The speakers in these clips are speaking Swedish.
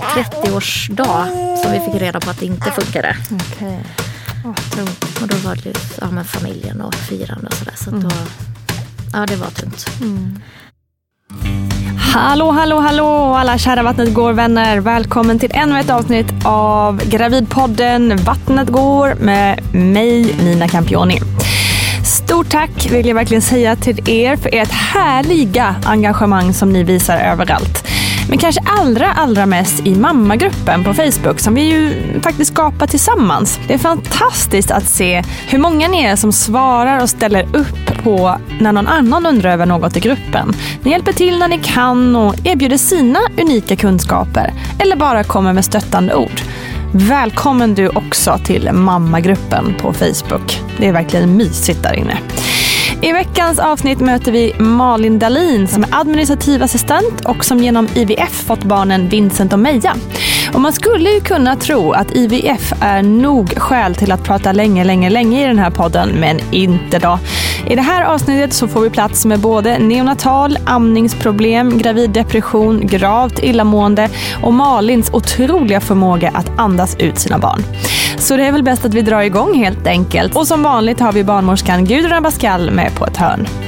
30-årsdag som vi fick reda på att det inte funkade. Okej. Och då var det ja, med familjen och firande och sådär. Så att då, ja det var tungt. Hallå, hallå, hallå alla kära Vattnet går-vänner. Välkommen till ännu ett avsnitt av Gravidpodden Vattnet går med mig Nina Campioni. Stort tack vill jag verkligen säga till er för ert härliga engagemang som ni visar överallt. Men kanske allra, allra mest i mammagruppen på Facebook som vi ju faktiskt skapar tillsammans. Det är fantastiskt att se hur många ni är som svarar och ställer upp på när någon annan undrar över något i gruppen. Ni hjälper till när ni kan och erbjuder sina unika kunskaper eller bara kommer med stöttande ord. Välkommen du också till mammagruppen på Facebook. Det är verkligen mysigt där inne. I veckans avsnitt möter vi Malin Dalin som är administrativ assistent och som genom IVF fått barnen Vincent och Meja. Och man skulle ju kunna tro att IVF är nog skäl till att prata länge, länge, länge i den här podden, men inte då. I det här avsnittet så får vi plats med både neonatal, amningsproblem, graviddepression, gravt illamående och Malins otroliga förmåga att andas ut sina barn. Så det är väl bäst att vi drar igång helt enkelt. Och som vanligt har vi barnmorskan Gudrun Abascal med på ett hörn.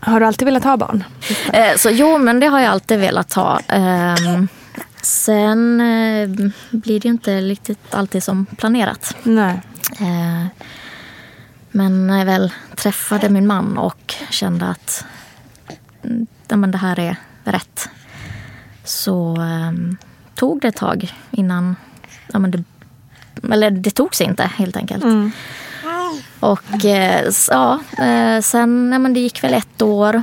Har du alltid velat ha barn? Eh, så jo, men det har jag alltid velat ha. Ehm, sen eh, blir det ju inte riktigt alltid som planerat. Nej. Eh, men när jag väl träffade min man och kände att ja, men det här är rätt så ehm, tog det ett tag innan... Ja, men det, eller det tog sig inte, helt enkelt. Och eh, ja, eh, sen ja, men det gick väl ett år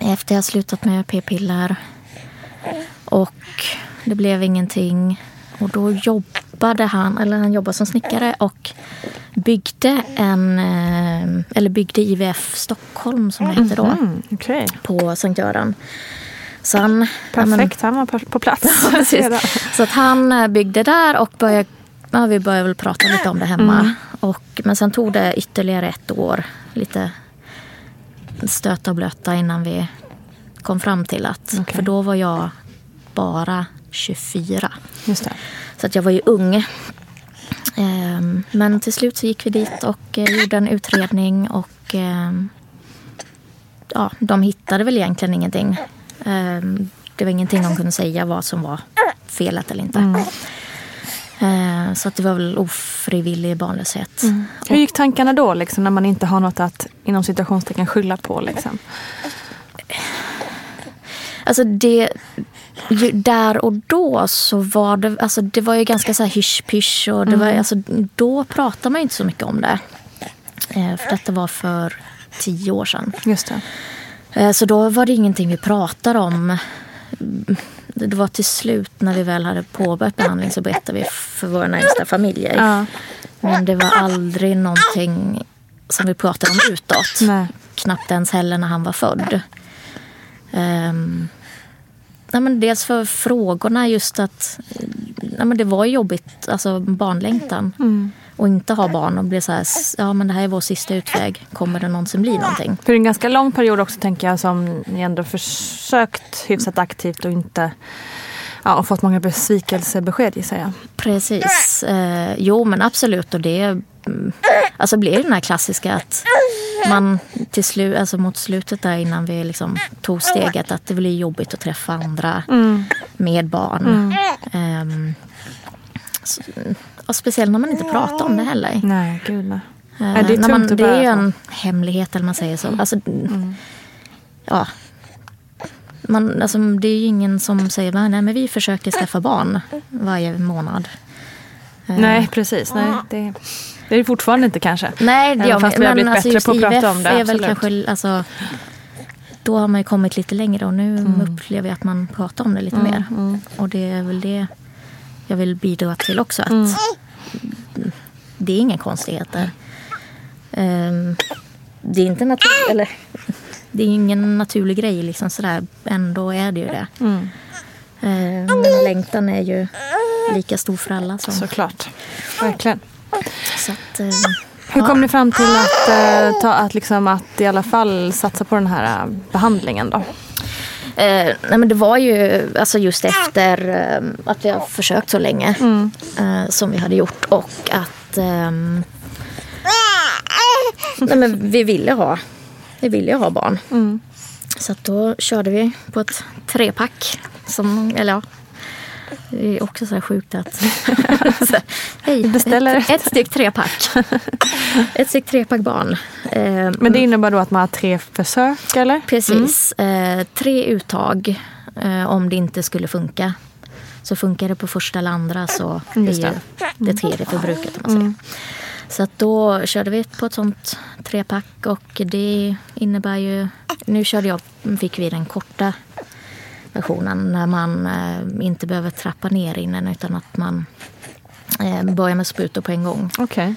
efter jag slutat med p-piller. Och det blev ingenting. Och då jobbade han, eller han jobbade som snickare och byggde en, eh, eller byggde IVF Stockholm som det hette då. Mm, Okej. På Sankt Göran. Så han, ja, men- Perfekt, han var på- plats. Precis. Så att han byggde där och började, ja, vi började väl prata lite om det hemma. Och, men sen tog det ytterligare ett år, lite stöta och blöta innan vi kom fram till att, Okej. för då var jag bara 24. Just det. Så att jag var ju ung. Ehm, Men till slut så gick vi dit och eh, gjorde en utredning och ehm, ja, de hittade väl egentligen ingenting. Ehm, Det var ingenting de kunde säga vad som var felet eller inte. Ehm, Så att det var väl ofrivillig barnlöshet. Hur gick tankarna då, liksom, när man inte har något att inom situationstecken skylla på? Liksom? Alltså det, där och då så var det, alltså det var ju ganska så här hysch-pysch och det var, alltså, då pratade man inte så mycket om det. Eh, för detta var för tio år sedan. Just det. Eh, Så då var det ingenting vi pratade om. Mm, Det var till slut när vi väl hade påbörjat behandling så berättade vi för våra närmsta familjer. Ja. Men det var aldrig någonting som vi pratade om utåt. Nej. Knappt ens heller när han var född. Um, nej men dels för frågorna just att nej men det var jobbigt, alltså barnlängtan. Och inte ha barn och bli så här, ja men det här är vår sista utväg. Kommer det någonsin bli någonting? För en ganska lång period också tänker jag som ni ändå försökt hyfsat aktivt och inte ja, och fått många besvikelsebesked gissar jag. Precis. Eh, jo, men absolut. Och det mm, alltså blir den här klassiska att man till slut, alltså mot slutet där innan vi liksom tog steget att det blir jobbigt att träffa andra med barn. Ehm, så, och speciellt när man inte pratar om det heller. Nej, gud nej. Nej, det är man, det är ju en hemlighet eller man säger så. Alltså, ja. Man, alltså, det är ju ingen som säger nej, men vi försöker skaffa barn varje månad. Eh, Nej, precis. Nej, det, det är det fortfarande inte kanske. Nej, det Även fast man- vi har blivit alltså bättre på att prata IVF om det, Är väl kanske, alltså, då har man ju kommit lite längre och nu Mm. upplever jag att man pratar om det lite mer. Och det är väl det jag vill bidra till också. Att Mm. Det är inga konstigheter. Ehm, det är inte natur- eller Det är ingen naturlig grej liksom sådär. Ändå är det ju det. Mm. Men längtan är ju lika stor för alla. Som, Såklart. Verkligen. så att, ehm, Hur Ja. kom ni fram till att, eh, ta, att, liksom, att i alla fall satsa på den här eh, behandlingen då? Eh, nej men det var ju alltså just efter eh, att vi har försökt så länge eh, som vi hade gjort och att ehm, nej men vi ville ha vi ville ha barn. Så att då körde vi på ett trepack. Som, eller ja, det är också så här sjukt att... så, hej, beställer ett, ett styck trepack. ett styck trepack barn. Eh, Men det innebär då att man har tre försök eller? Precis. Eh, tre uttag eh, om det inte skulle funka. Så funkar det på första eller andra så är Just ju det. det tredje förbrukat. Om man säger. Så att då körde vi på ett sånt trepack och det innebär ju... Nu körde jag, fick vi den korta versionen när man eh, inte behöver trappa ner innan utan att man eh, börjar med sprutor på en gång. Okej.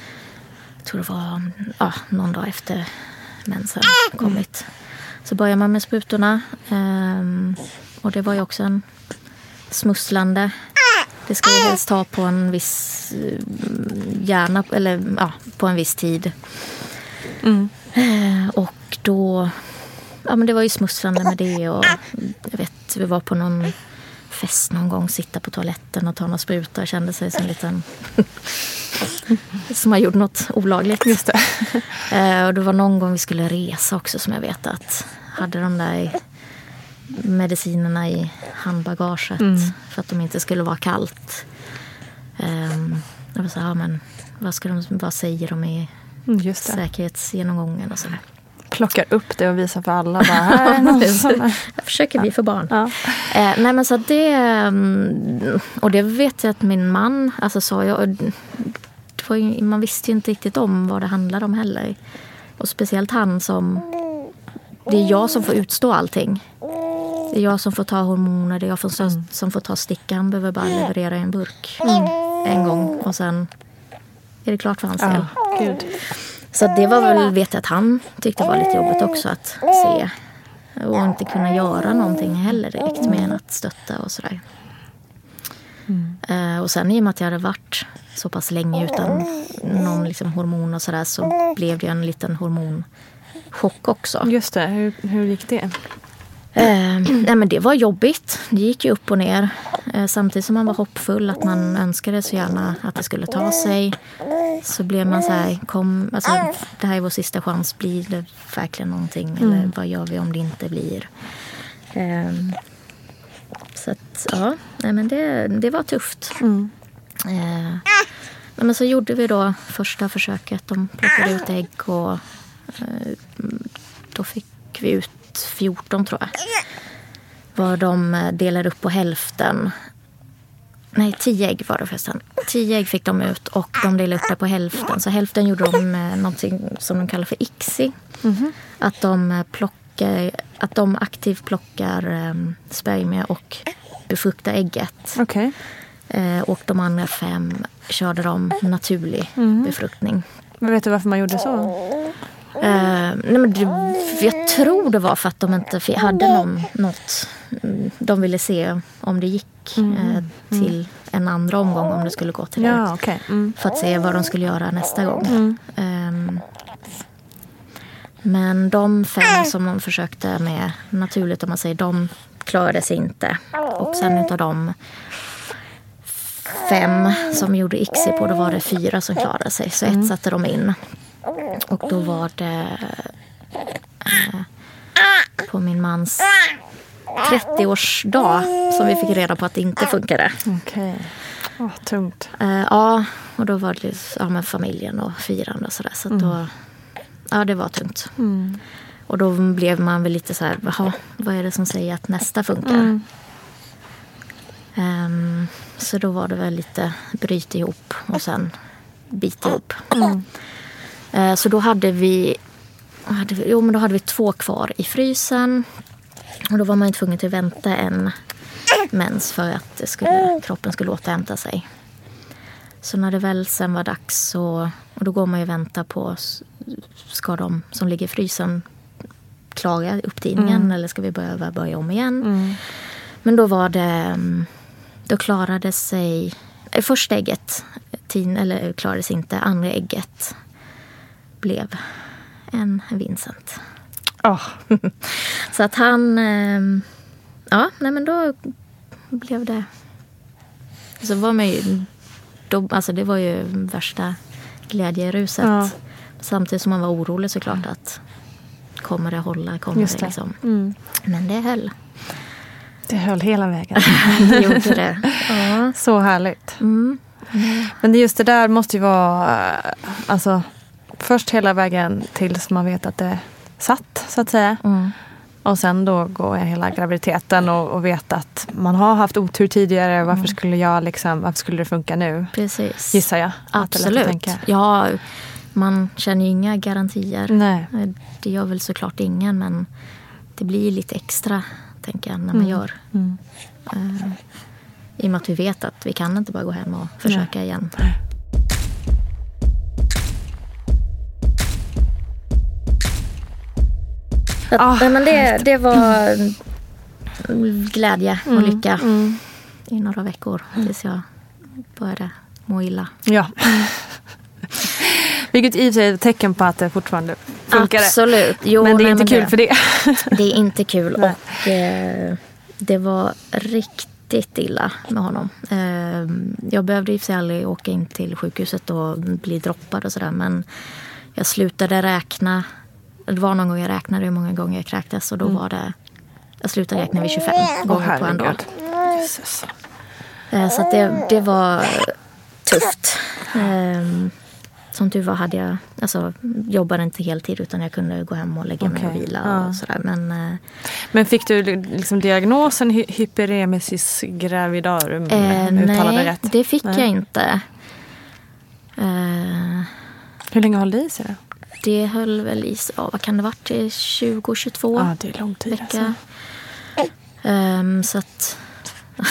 Jag tror det var ja, någon dag efter mensen kommit. Så börjar man med sprutorna. ehm, och det var ju också en smusslande. Det ska ju helst ta på en viss eh, gärna, eller ja, på en viss tid. Eh, och då, ja men det var ju smusslande med det och jag vet, vi var på någon fest någon gång, sitta på toaletten och ta några sprutor, kände sig som en liten som har gjort något olagligt. Just det. Eh, och det var någon gång vi skulle resa också som jag vet att hade de där medicinerna i handbagaget för att de inte skulle vara kallt. Um, jag var så här, men vad, ska de, vad säger de i Mm, Just det. säkerhetsgenomgången och sådär. Plockar upp det och visar för alla. Bara, här är någon som... Försöker bli för barn. Ja. Eh, nej men så det... mm, Och det vet jag att min man alltså sa. Jag, ju, man visste ju inte riktigt om vad det handlade om heller. Och speciellt han som... Det är jag som får utstå allting. Det är jag som får ta hormoner, det är jag som, mm. som får ta stickan. behöver bara leverera en burk mm. en gång och sen är det klart för hans del. Ja, Så det var väl, vet jag att han tyckte var lite jobbigt också att se. Och inte kunna göra någonting heller direkt mer än att stötta och sådär. Mm. Uh, och sen i och med att jag hade varit så pass länge utan någon liksom hormon och sådär så blev det en liten hormonchock också. Just det, hur, hur gick det? Eh, nej men det var jobbigt. Det gick ju upp och ner. Eh, samtidigt som man var hoppfull att man önskade så gärna att det skulle ta sig. Så blev man så här, kom, alltså, det här är vår sista chans. Blir det verkligen någonting? Mm. Eller vad gör vi om det inte blir? Eh, så att, ja, nej men det, det var tufft. Mm. Eh, men så gjorde vi då första försöket. De plockade ut ägg och eh, då fick vi ut 14 tror jag. Var de eh, delade upp på hälften. Nej, 10 ägg var det förresten. 10 ägg fick de ut och de delade upp det på hälften. Så hälften gjorde de eh, någonting som de kallar för ICSI. Mm -hmm. Att de eh, plockar, att de aktivt plockar um, spermier och befruktar ägget. Okay. Och de andra fem körde de naturlig mm. befruktning. Men vet du varför man gjorde så? Uh, nej men det, jag tror det var för att de inte hade någon, något. De ville se om det gick mm. uh, till en andra omgång om det skulle gå till det. Ja, okay. mm. För att se vad de skulle göra nästa gång. Um, men de fem som de försökte med naturligt om man säger, de klarade sig inte. Och sen utav dem fem som gjorde ICSI på, då var det fyra som klarade sig. Så ett mm. satte de in. Och då var det eh, på min mans 30-årsdag som vi fick reda på att det inte funkade. Okej. Okay. Oh, tungt. Eh, ja, och då var det ja, med familjen och firande och sådär. Så, så mm. då, ja, det var tungt. Mm. Och då blev man väl lite så här, vad är det som säger att nästa funkar? Mm. Um, så då var det väl lite bryt ihop och sen bit ihop. Mm. Uh, så då hade vi, hade vi, jo, men då hade vi två kvar i frysen. Och då var man tvungen att vänta en mens för att skulle, kroppen skulle återhämta sig. Så när det väl sen var dags så, och då går man ju och väntar på, ska de som ligger i frysen klara upptidningen mm. eller ska vi börja, börja om igen? Mm. Men då var det då klarade sig eh, första ägget, tin, eller klarade sig inte, andra ägget blev en Vincent. Oh. Så att han, ehm, ja, nej men då blev det, så var man ju, då, alltså det var ju värsta glädjeruset. Ja. Samtidigt som man var orolig såklart att kommer det hålla, kommer det. det liksom. Mm. Men det höll. Det höll hela vägen. det gjorde det. Ja. Så härligt. Mm. Men just det där måste ju vara, eh, alltså först hela vägen tills man vet att det satt så att säga. Mm. Och sen då gå hela graviditeten och, och veta att man har haft otur tidigare. Varför mm. skulle jag liksom, varför skulle det funka nu? Precis. Gissar jag. Absolut. Ja, man känner ju inga garantier. Nej. Det gör väl såklart ingen men det blir lite extra tänker jag, när man mm. gör. Uh, I och med att vi vet att vi kan inte bara gå hem och försöka Nej. igen. Att, ah, men det, det var glädje och mm, lycka mm. i några veckor tills jag började må illa. Ja. Vilket i och för sig är ett tecken på att det fortfarande funkar. Absolut. Jo, men det är nej, inte kul det, för det. det är inte kul och eh, det var riktigt illa med honom. Eh, jag behövde i och för sig aldrig åka in till sjukhuset och bli droppad och sådär men jag slutade räkna. Det var någon gång jag räknade hur många gånger jag kräktes och då mm. var det jag slutade räkna vid 25 gånger oh, på en dag. Eh, så det, det var tufft. Um, som tur var hade jag, alltså, jobbade inte heltid utan jag kunde gå hem och lägga okay. mig och vila. Ja. Och sådär. Men, eh, men fick du liksom diagnosen hy hyperemesis gravidarum? Eh, nej, rätt? det fick nej. jag inte. Eh, Hur länge höll det i sig då? Det höll väl i sig, vad kan det varit, 20-22 Ja, det är lång tid vecka. alltså. Ehm, så att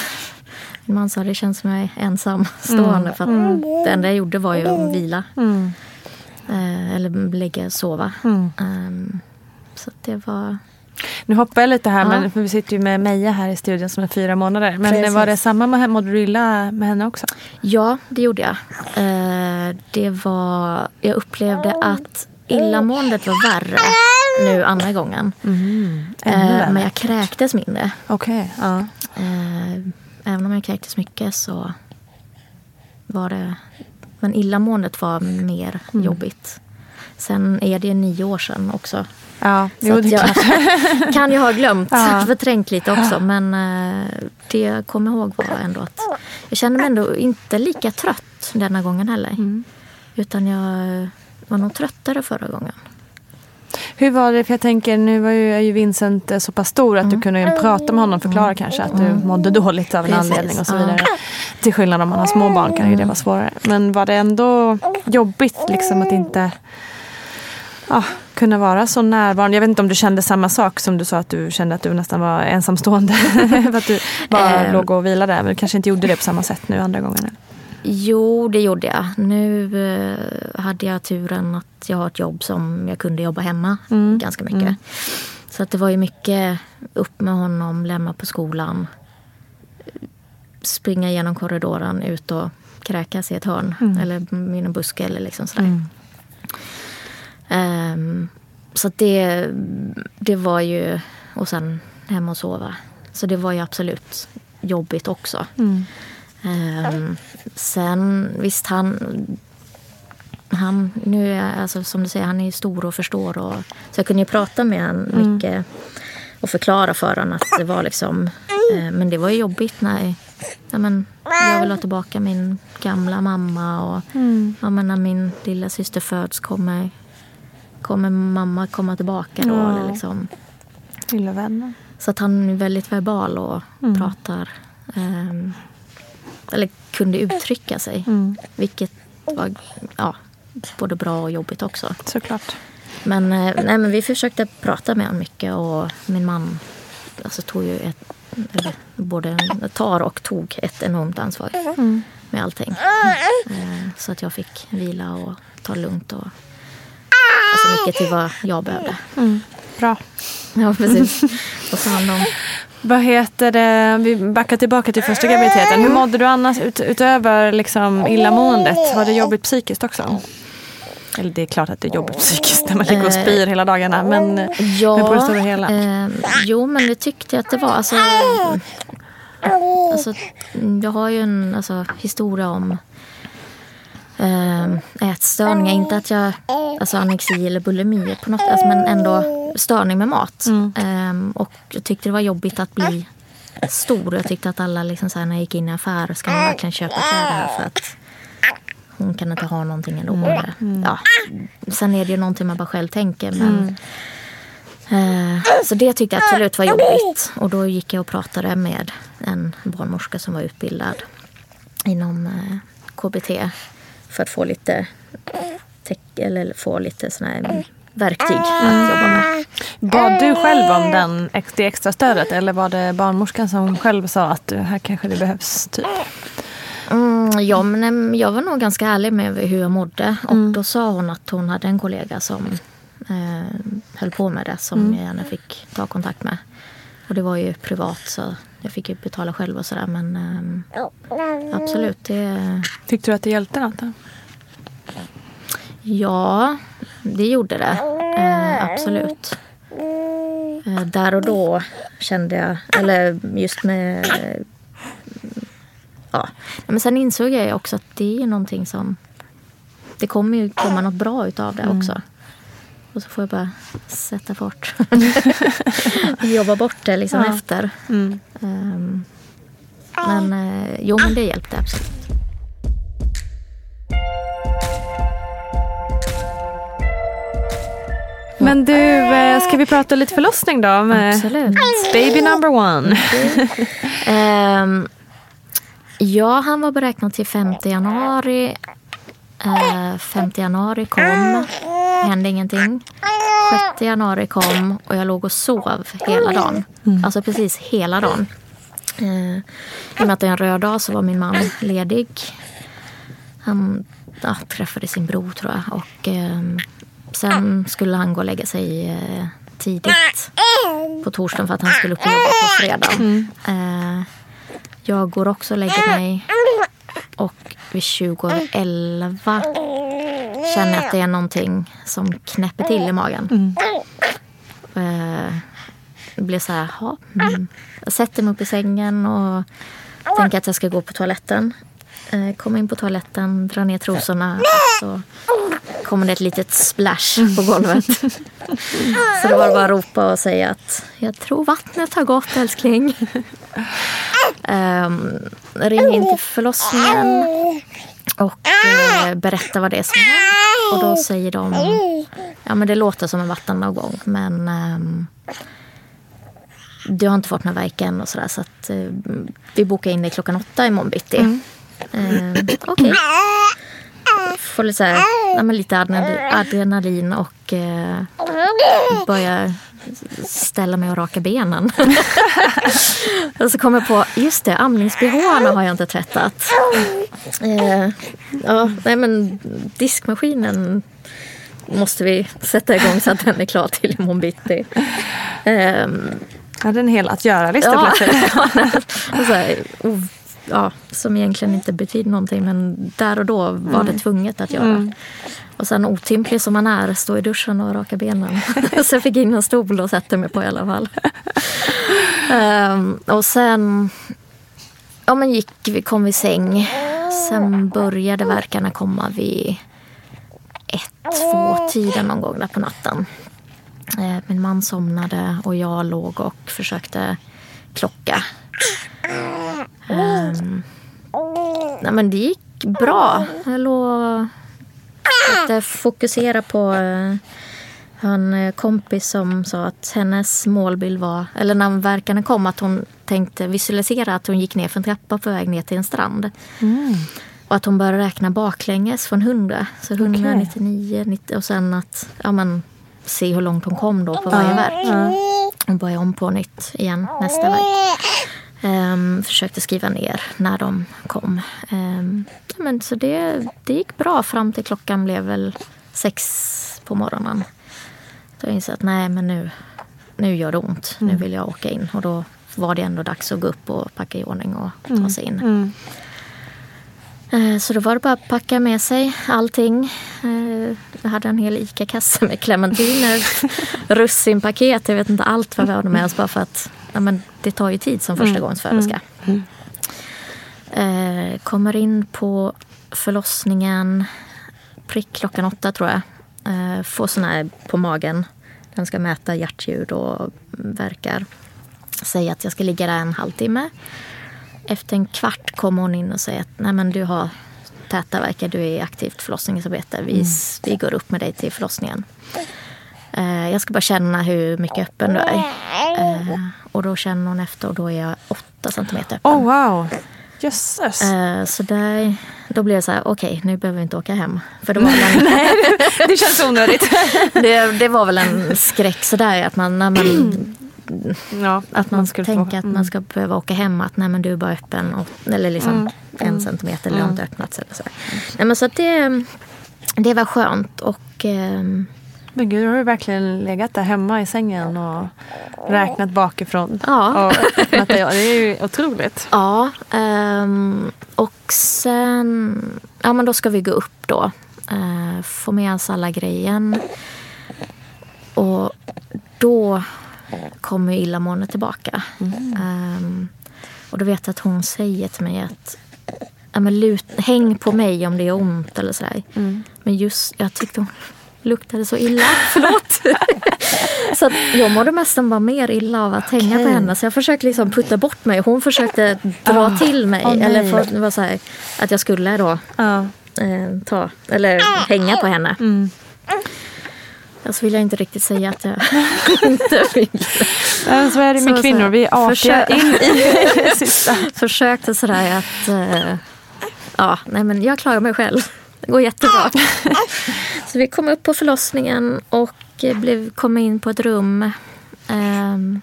min man sa det känns som jag är ensamstående. För att det enda jag gjorde var ju att vila. Eh, eller ligga och sova. Ehm, så att det var... Nu hoppar jag lite här, Ja. men vi sitter ju med Meja här i studion som är fyra månader. Men Precis. var det samma med? Mådde du illa med henne också? Ja, det gjorde jag. Eh, det var... Jag upplevde att illamåendet var värre nu andra gången. ännu Eh, men jag kräktes mindre. Okej. Ja. Eh, även om jag kräktes mycket så var det... Men illamåendet var mer Mm. jobbigt. Sen är det nio år sedan också. Ja, Så jo, jag kan ju ha glömt, Ja. förträngt lite också. Men eh, det jag kommer ihåg var ändå att jag kände mig ändå inte lika trött denna gången heller. Mm. Utan jag var nog tröttare förra gången. Hur var det? För jag tänker, nu var ju, är ju Vincent eh, så pass stor att du kunde ju prata med honom, förklara kanske att du mådde dåligt av en Precis, anledning och så vidare. Till skillnad om man har små barn kan ju det vara svårare. Men var det ändå jobbigt liksom att inte ja, kunna vara så närvarande? Jag vet inte om du kände samma sak som du sa att du kände att du nästan var ensamstående. för att du bara Ehm. låg och vilade. Men du kanske inte gjorde det på samma sätt nu andra gången? Jo, det gjorde jag. Nu eh, hade jag turen att jag har ett jobb som jag kunde jobba hemma ganska mycket. Så att det var ju mycket upp med honom, lämna på skolan. Springa genom korridoren, ut och kräkas i ett hörn. Eller i en buske eller liksom sådär. Ehm, så att det, det var ju... Och sen hem och sova. Så det var ju absolut jobbigt också. Ehm, sen visst, han... han nu är, alltså, som du säger, han är ju stor och förstår. Och, så jag kunde ju prata med honom mycket och förklara för honom att det var liksom... Eh, men det var ju jobbigt när ja, men, jag vill ha tillbaka min gamla mamma. Och ja, men när min lilla syster föds kommer, kommer mamma komma tillbaka då. Ja. Eller liksom, Lilla vännen. så att han är väldigt verbal och pratar. ehm, eller kunde uttrycka sig. Vilket var ja, både bra och jobbigt också. Såklart. Men, eh, nej, men vi försökte prata med honom mycket och min man alltså, tog ju ett, eller, både tar och tog ett enormt ansvar med allting. Eh, Så att jag fick vila och ta lugnt. Och, alltså mycket till vad jag behövde. Bra. Ja, precis. Och ta hand om Vad heter det? Vi backar tillbaka till första graviditeten. Hur mådde du annars ut, utöver liksom illamåendet? Var det jobbigt psykiskt också? Eller det är klart att det är jobbigt psykiskt när man ligger och spyr hela dagarna. Men, Ja, men på det stora hela. Eh, jo, men det tyckte jag att det var. Alltså, alltså, jag har ju en alltså, historia om eh, ätstörningar. Inte att jag alltså anorexi eller bulimi på något alltså, men ändå störning med mat. Eh, och jag tyckte det var jobbigt att bli stor. Jag tyckte att alla, liksom, så här, när jag gick in i affär, ska man verkligen köpa kläder här för att hon kan inte ha någonting ändå. Eller, Ja. Sen är det ju någonting man bara själv tänker. Men, eh, så det tyckte jag absolut var jobbigt. Och då gick jag och pratade med en barnmorska som var utbildad inom eh, KBT. För att få lite, tech- eller få lite såna här verktyg att jobba med. Bad du själv om den, det extra stödet eller var det barnmorskan som själv sa att här kanske det behövs? Typ? Mm, ja, men jag var nog ganska ärlig med hur jag mådde. Och då sa hon att hon hade en kollega som eh, höll på med det. Som jag gärna fick ta kontakt med. Och det var ju privat så jag fick ju betala själv och sådär. Men ehm, absolut, det, Tyckte du att det hjälpte något? Då? ja, det gjorde det. Eh, absolut. Eh, där och då kände jag, eller just med... eh, Ja. Men sen insåg jag ju också att det är ju någonting som... Det kommer ju komma något bra utav det också. Och så får jag bara sätta fart. Jobba bort det liksom efter. Ehm, men eh, jo, men det hjälpte absolut. Men du, eh, ska vi prata lite förlossning då? Med Absolut. Baby number one. Ehm, ja, han var beräknad till 5 januari. Uh, 5 januari kom. Hände ingenting. 6 januari kom och jag låg och sov hela dagen. Alltså precis hela dagen. Eh, I och med att det är en röd dag så var min man ledig. Han ja, träffade sin bror tror jag. Och eh, sen skulle han gå och lägga sig eh, tidigt på torsdagen för att han skulle upp och jobba på fredag. Eh, jag går också och lägger mig. Och vid 20 över 11 känner jag att det är någonting som knäpper till i magen. Eh, det blir så här, "Jaha, mm. Jag sätter mig upp i sängen och tänker att jag ska gå på toaletten. Eh, kommer in på toaletten, drar ner trosorna och så kommer det ett litet splash på golvet. Så det var bara att ropa och säga att jag tror vattnet har gått älskling. Um, ring in till förlossningen och eh, berätta vad det är som hänt. Och då säger de, ja men det låter som en vattenavgång men ehm, du har inte fått någon värk än och sådär så att eh, vi bokar in dig klockan åtta imorgon bitti. Eh, Okej. Får lite, så här, ja, men lite adrenalin, och eh, börja ställa mig och raka benen. och så kommer jag på, just det, amningsbehåarna har jag inte tvättat. Eh, ja, nej men diskmaskinen måste vi sätta igång så att den är klar till imorgon bitti. Ehm, Jag hade en hel att göra-lista Ja. plötsligt. ja, som egentligen inte betyder någonting men där och då var det tvunget att göra. Och sen otymplig som man är, stå i duschen och raka benen. så jag fick in en stol och sätter mig på i alla fall. Ehm, och sen ja, men gick vi, kom vi i säng. Sen började verkarna komma vid ett, två tiden någon gång där på natten. Eh, Min man somnade och jag låg och försökte klocka. Ehm, nej men det gick bra. Jag låg försökte fokusera på eh, en eh, kompis som sa att hennes målbild var, eller när verkarna kom, att hon tänkte visualisera att hon gick ner för en trappa på väg ner till en strand. Och att hon började räkna baklänges från 100. Så 100, 99, 90 och sen att ja, men, se hur långt hon kom då på varje verk. Hon började om på nytt igen nästa verk. Ehm, försökte skriva ner när de kom. Ja, men, så det, det gick bra fram till klockan blev väl sex på morgonen. Då insåg jag att nej men nu, nu gör det ont. Nu vill jag åka in. Och då var det ändå dags att gå upp och packa i ordning och ta sig in. Eh, Så då var det bara att packa med sig allting. Eh, Jag hade en hel ICA-kasse med clementiner, russinpaket, jag vet inte allt vad vi hade med oss bara för att ja, men det tar ju tid som första gångsföderska. Eh, Kommer in på förlossningen prick klockan åtta tror jag. Eh, Får sån här på magen. Den ska mäta hjärtljud och verkar. Säger att jag ska ligga där en halvtimme. Efter en kvart kommer hon in och säger att Nej, men du har täta verkar, du är i aktivt förlossningsarbete. Vi, vi går upp med dig till förlossningen. Eh, jag ska bara känna hur mycket öppen du är. Eh, och då känner hon efter och då är jag åtta centimeter öppen. Oh wow. Jösses. Eh, så där, då blev det så här, okej nu behöver vi inte åka hem. För det var en, Det känns onödigt. det, det var väl en skräck sådär att man, när man, ja, att man skulle tänker få- att man ska behöva åka hem. Att nej men du är bara öppen. Och, eller liksom en centimeter eller har inte öppnats. Eller så. Nej, men så att det, det var skönt. Och ehm, Men gud, du har ju verkligen legat där hemma i sängen och räknat bakifrån. Ja. Och öppnat det. Det är ju otroligt. Ja, ehm, och sen... Ja, men då ska vi gå upp då. Uh, få med oss alla grejen. Och då kommer ju illamåendet tillbaka. Ehm, och då vet jag att hon säger till mig att ja, men lut, häng på mig om det gör ont eller sådär. Men just, jag tyckte hon luktade så illa. Förlåt. så att jag mådde nästan bara mer illa av att hänga på henne. Så jag försökte liksom putta bort mig. Hon försökte dra till mig. Nej. eller för, det var så här, att jag skulle då Ja. eh, ta, eller hänga på henne. Så vill jag inte riktigt säga att jag inte vill. Men så är det med Så- kvinnor. Vi är artiga försök- in i det sista. Försökte sådär att... Eh, ja, nej men jag klarar mig själv. Det går jättebra. så vi kom upp på förlossningen och blev, kom in på ett rum. Ehm,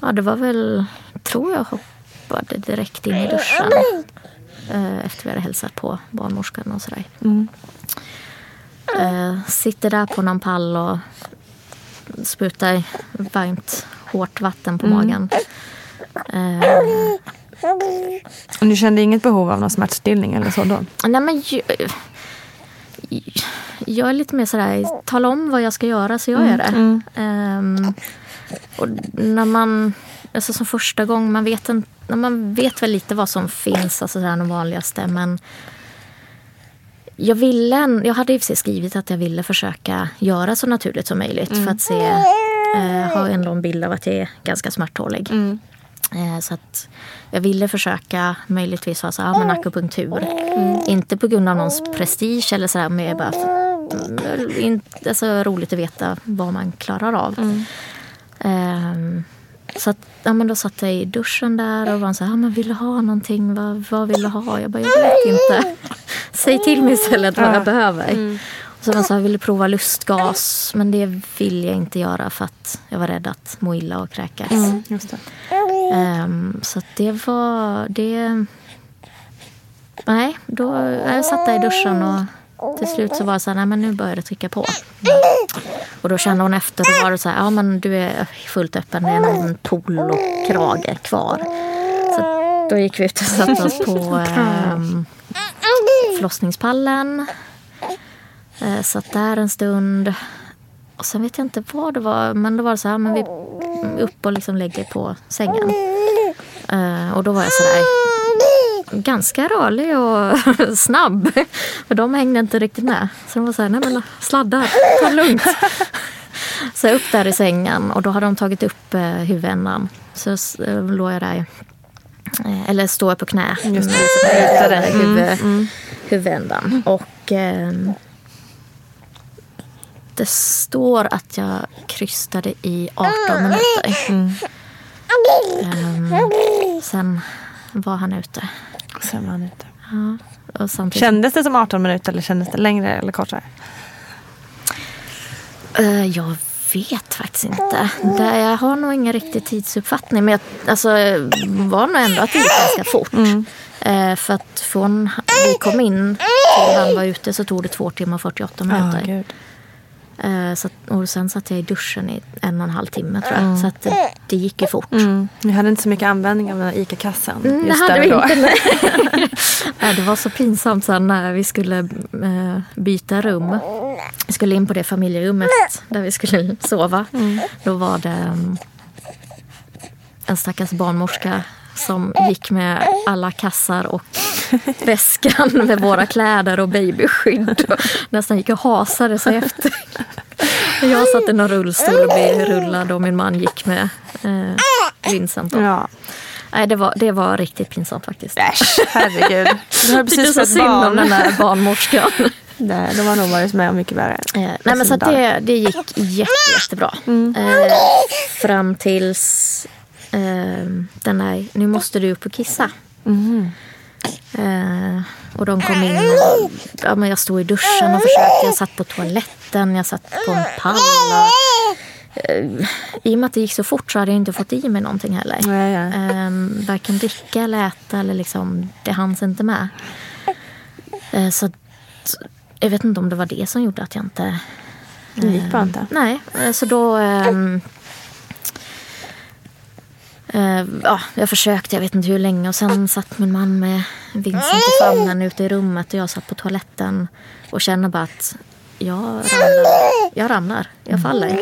ja, det var väl, tror jag, hoppade direkt in i duschen. Eh, efter vi hade hälsat på barnmorskan och sådär. Eh, sitter där på någon pall och sprutar varmt, hårt vatten på magen. Eh, Och ni kände inget behov av någon smärtstillning eller så då? Nej, men ju, jag är lite mer sådär, tala om vad jag ska göra så gör jag det. Ehm, och när man, alltså som första gång, man vet, en, när man vet väl lite vad som finns, alltså det här de vanligaste. Men jag, ville, jag hade i och för sig skrivit att jag ville försöka göra så naturligt som möjligt för att se, eh, ha en bild av att jag är ganska smärttålig. Eh, Så att jag ville försöka möjligtvis ha så, ja, men akupunktur. Inte på grund av någons prestige eller sådär, men bara mm, inte, alltså, roligt att veta vad man klarar av. Ehm, så att, ja, men då satt jag i duschen där och var så här, ja, men vill du ha någonting? Vad, vad vill du ha? Jag bara, jag vet inte. Säg till mig istället vad jag behöver. Och så var så här, vill du prova lustgas? Men det vill jag inte göra för att jag var rädd att må illa och kräkas. Det. Ehm, så det var... Det... Nej, då, jag satt där i duschen och till slut så var det så här, nej men nu börjar det trycka på. Och då kände hon efter och var det så här, ja men du är fullt öppen, det är någon pool och krage kvar. Så då gick vi ut och satte oss på ehm, förlossningspallen. Eh, satt där en stund. Och sen vet jag inte vad det var, men då var det så här, men vi upp och liksom lägger på sängen. Eh, och då var jag så där ganska rörlig och snabb. För de hängde inte riktigt med. Så de var så här, nej men sladdar, ta det lugnt. Så jag upp där i sängen och då hade de tagit upp eh, huvudändan. Så eh, låg jag där, eh, eller står jag på knä. Just det, huvud, huvudändan. Och ehm, det står att jag krystade i 18 minuter. Ehm, sen var han ute. Sen var han ute. Ja, och samtidigt, Kändes det som 18 minuter eller kändes det längre eller kortare? Eh, jag vet faktiskt inte. Det, jag har nog ingen riktig tidsuppfattning. Men jag alltså, var nog ändå att det gick ganska fort. Eh, för att från vi kom in till han var ute så tog det två timmar och 48 minuter. gud. Eh, så att, och sen satt jag i duschen i en och en halv timme tror jag. Så att det, det gick ju fort. Mm. Ni hade inte så mycket användning av den här ICA-kassan Mm, just hade där vi och då. inte. nej. Det var så pinsamt sen när vi skulle eh, byta rum. Vi skulle in på det familjerummet där vi skulle sova. Då var det mm, en stackars barnmorska som gick med alla kassar och väskan med våra kläder och babyskydd. Och nästan gick och hasade sig efter. Jag satt i någon rullstol och blev rullad och min man gick med eh, Vincent. Ja. Nej, det var, det var riktigt pinsamt faktiskt. Äsch, herregud. Du har precis fått synd om barn. den där barnmorskan. Nej, de har nog varit med om mycket värre. Eh, nej, men så det, det gick jätte, jättebra. Eh, fram tills eh, den där, nu måste du upp och kissa. Eh, och de kom in och ja, men jag stod i duschen och försökte. Jag satt på toaletten, jag satt på en pall. Och, eh, I och med att det gick så fort så hade jag inte fått i mig någonting heller. Nej, ja. Um, varken dricka eller äta eller liksom, det hanns inte med. Eh, så jag vet inte om det var det som gjorde att jag inte... Det gick bara inte. Nej, eh, så då... eh, ja, jag försökte, jag vet inte hur länge. Och sen satt min man med Vincent i famnen ute i rummet och jag satt på toaletten och kände bara att jag ramlar. Jag, ramlar, jag faller.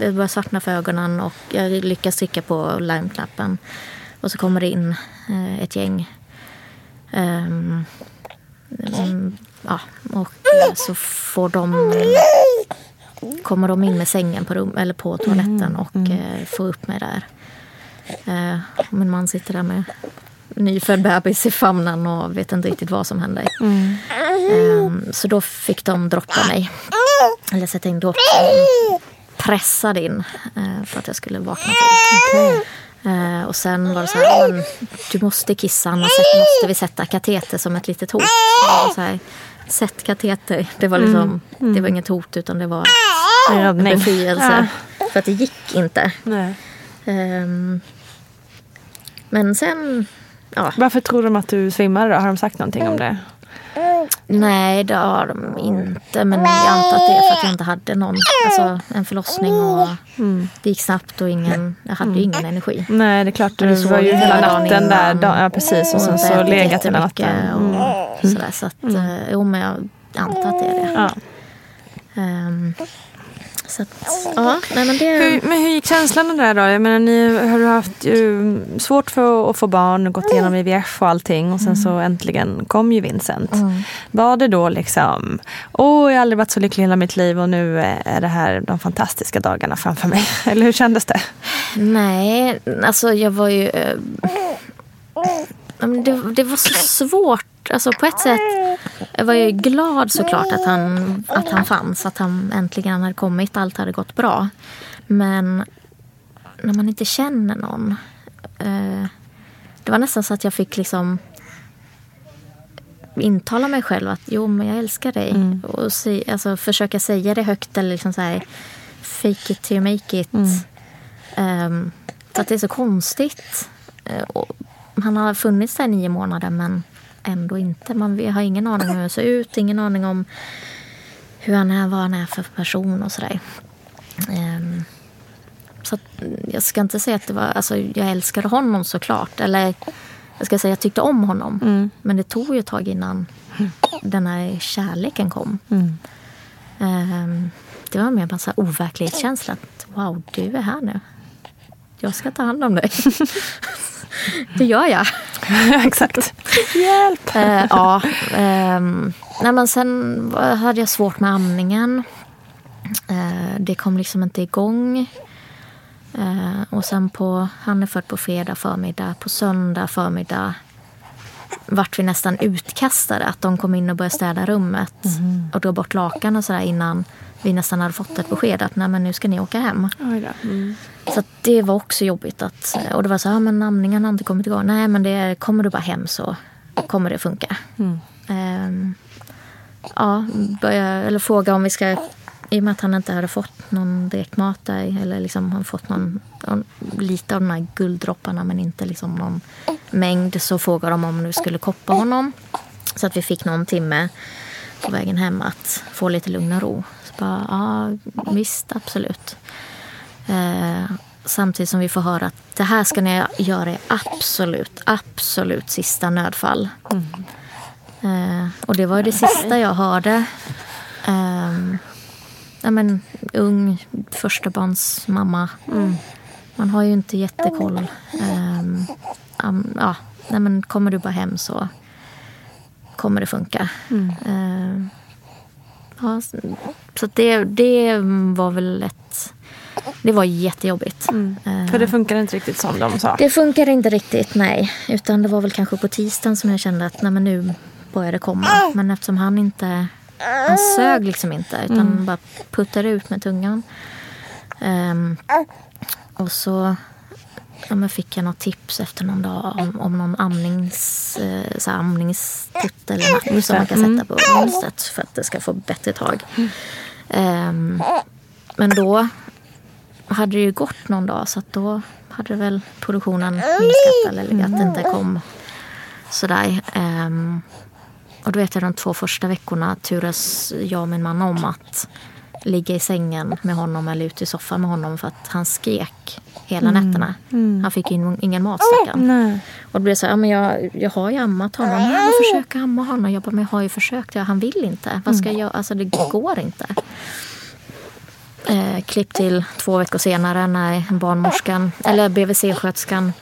Det börjar svartna för ögonen och jag lyckas trycka på larmknappen. Och så kommer det in eh, ett gäng. Ehm, mm, ja, och så får de kommer de in med sängen på, rum, eller på toaletten och eh, får upp mig där. Eh, min man sitter där med nyfödd bebis i famnen och vet inte riktigt vad som händer. Eh, så då fick de droppa mig. Eller sätta in dropp. Pressad in eh, för att jag skulle vakna till. Eh, och sen var det så här, men, du måste kissa annars måste vi sätta kateter som ett litet hot. Så här, Sätt kateter. Det var, liksom, det var inget hot utan det var Räddning. befrielse. För att det gick inte. Nej. Men sen, ja, Varför tror de att du svimmade då? Har de sagt någonting om det? nej det har de inte. Men jag antar att det är för att jag inte hade någon, alltså en förlossning och det gick snabbt och ingen, jag hade ju ingen energi. Nej, det är klart. Du var ju hela natten där. ja, precis. Och sen så legat hela natten. Mm. Och sådär, så att, eh, jo men jag antar att det är det. Ja. Ehm, så att, ja, nej men det... Hur, men hur gick känslan där då? Jag menar, ni har ju haft ju svårt för att få barn och gått igenom IVF och allting och sen så äntligen kom ju Vincent. Var det då liksom, åh jag har aldrig varit så lycklig hela mitt liv och nu är det här de fantastiska dagarna framför mig. Eller hur kändes det? Nej, alltså jag var ju... men det, det var så svårt. Alltså på ett sätt var jag glad såklart att han, att han fanns. Att han äntligen hade kommit. Allt hade gått bra. Men när man inte känner någon. Eh, det var nästan så att jag fick liksom intala mig själv att jo, men jag älskar dig. Och se, alltså, försöka säga det högt eller liksom så här fake it till you make it. Ehm, för att det är så konstigt. Eh, och han har funnits där i nio månader men ändå inte. Man vi har ingen aning om hur han ser ut, ingen aning om hur han är, vad han är för person och sådär. Ehm, så att, jag ska inte säga att det var, alltså jag älskade honom såklart. Eller jag ska säga jag tyckte om honom. Men det tog ju ett tag innan den här kärleken kom. Ehm, det var mer bara så här overklighetskänsla. Att, wow, du är här nu. Jag ska ta hand om dig. det gör jag. Exakt. Hjälp! Eh, ja. ehm, nej, men sen hade jag svårt med amningen. Eh, det kom liksom inte igång. Eh, och sen på, han är född på fredag förmiddag. På söndag förmiddag vart vi nästan utkastade. Att de kom in och började städa rummet och drog bort lakan och sådär innan vi nästan hade fått ett besked att nej men nu ska ni åka hem. Mm. Så det var också jobbigt. Att, och det var så här, men amningen har inte kommit igång. Nej, men det, kommer du bara hem så kommer det funka. Ehm, ja, börja, eller fråga om vi ska... I och med att han inte hade fått någon direkt mat där. Eller liksom han fått någon, någon, lite av de här gulddropparna men inte liksom någon mängd. Så frågade de om vi skulle koppa honom. Så att vi fick någon timme på vägen hem att få lite lugn och ro. Så bara, ja visst absolut. Eh, samtidigt som vi får höra att det här ska ni göra i absolut, absolut sista nödfall. Eh, och det var ju det sista jag hörde. Eh, ja, men, ung förstabarnsmamma. Man har ju inte jättekoll. Um, um, ja, nej, men kommer du bara hem så kommer det funka. Eh, ja, så det, det var väl ett... Det var jättejobbigt. Eh, För det funkar inte riktigt som de sa. det funkade inte riktigt, nej. Utan det var väl kanske på tisdagen som jag kände att nej, men nu börjar det komma. Men eftersom han inte... Han sög liksom inte, utan bara puttade ut med tungan. Ehm, och så ja, men fick jag något tips efter någon dag om, om någon amnings, eh, så här, eller napp som man kan sätta på bröstet för att det ska få bättre tag. Ehm, men då hade det ju gått någon dag så att då hade väl produktionen minskat eller att det inte kom sådär. Ehm, och då vet jag de två första veckorna turas jag och min man om att ligga i sängen med honom eller ute i soffan med honom för att han skrek hela nätterna. Han fick in, ingen mat stackarn. Och då blev det så här, ja, men jag, jag har ju ammat honom. Ja, men försök amma honom. Jag bara, men jag har ju försökt. Ja, han vill inte. Vad ska jag göra? Alltså det går inte. Eh, klipp till två veckor senare när barnmorskan, eller BVC-sköterskan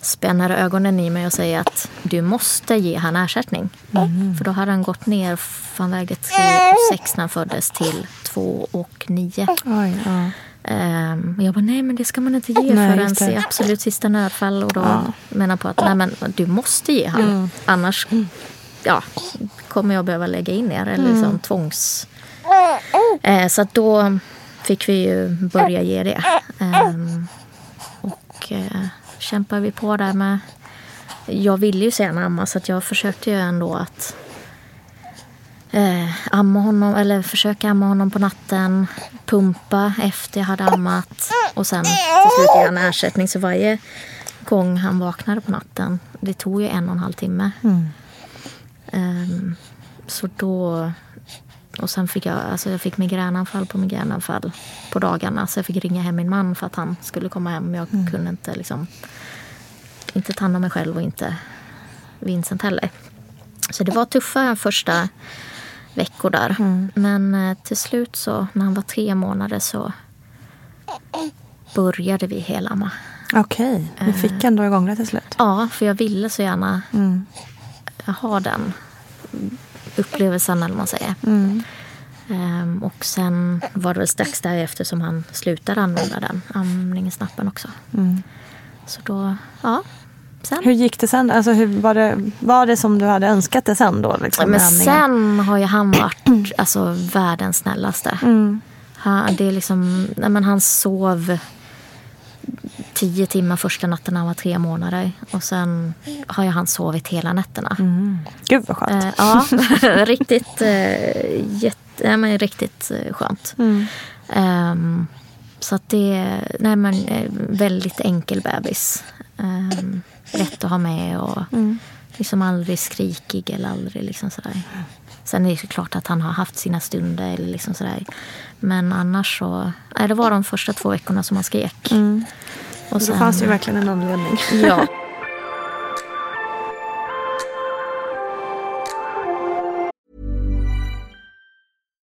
spänner ögonen i mig och säger att du måste ge han ersättning. För då hade han gått ner, han vägde 3,6 när han föddes till 2,9. Oj, ja. Och jag bara, nej men det ska man inte ge Nej, förrän i absolut sista nödfall. Och då menar på att nej men du måste ge han. Annars ja, kommer jag behöva lägga in er. Eller liksom tvångs... Eh, så då fick vi ju börja ge det. Ehm, och eh, kämpade vi på där med... Jag ville ju säga mamma så att jag försökte ju ändå att eh, amma honom, eller försöka amma honom på natten. Pumpa efter jag hade ammat. Och sen till slut ge han ersättning. Så varje gång han vaknade på natten, det tog ju en och en halv timme. Ehm, så då... Och sen fick jag, alltså jag fick migränanfall på migränanfall på dagarna. Så jag fick ringa hem min man för att han skulle komma hem. Jag kunde inte liksom... Inte ta hand om mig själv och inte Vincent heller. Så det var tuffa första veckor där. Men eh, till slut så, när han var tre månader så började vi helamma. Okej, vi fick ändå igång det till slut. Ja, för jag ville så gärna ha den upplevelsen, eller vad man säger. Ehm, och sen var det väl strax därefter som han slutade använda den amningsnappen också. Så då, ja. Sen. Hur gick det sen? Alltså, hur var, det, var det som du hade önskat det sen då? Liksom, Men sen har ju han varit alltså, världens snällaste. Han, det är liksom, nej, men han sov tio timmar första natten när han var tre månader. Och sen har ju han sovit hela nätterna. Gud vad skönt. Eh, ja, riktigt, eh, jätte, nej, men riktigt eh, skönt. Ehm, så att det är nej, men, eh, väldigt enkel bebis. Ehm, lätt att ha med och liksom aldrig skrikig eller aldrig liksom sådär. Sen är det klart att han har haft sina stunder. Eller liksom sådär. Men annars så... Nej, det var de första två veckorna som han skrek. Och det fanns ju verkligen en anledning. Ja.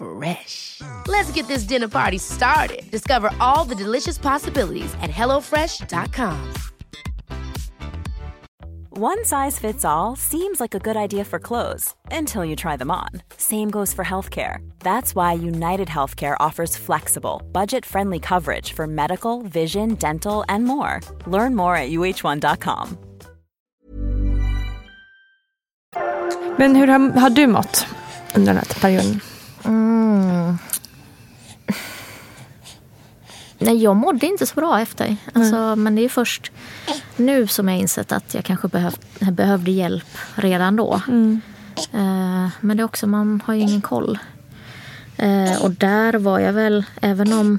Fresh. Let's get this dinner party started. Discover all the delicious possibilities at hellofresh.com. One size fits all seems like a good idea for clothes until you try them on. Same goes for healthcare. That's why United Healthcare offers flexible, budget friendly coverage for medical, vision, dental, and more. Learn more at uh1.com. Men hur har, har du mått under den här perioden? Mm. Nej, jag mådde inte så bra efter. Alltså, Men det är först nu som jag insett att jag kanske behövt, behövde hjälp redan då. Eh, men det är också, man har ju ingen koll. Eh, och där var jag väl, även om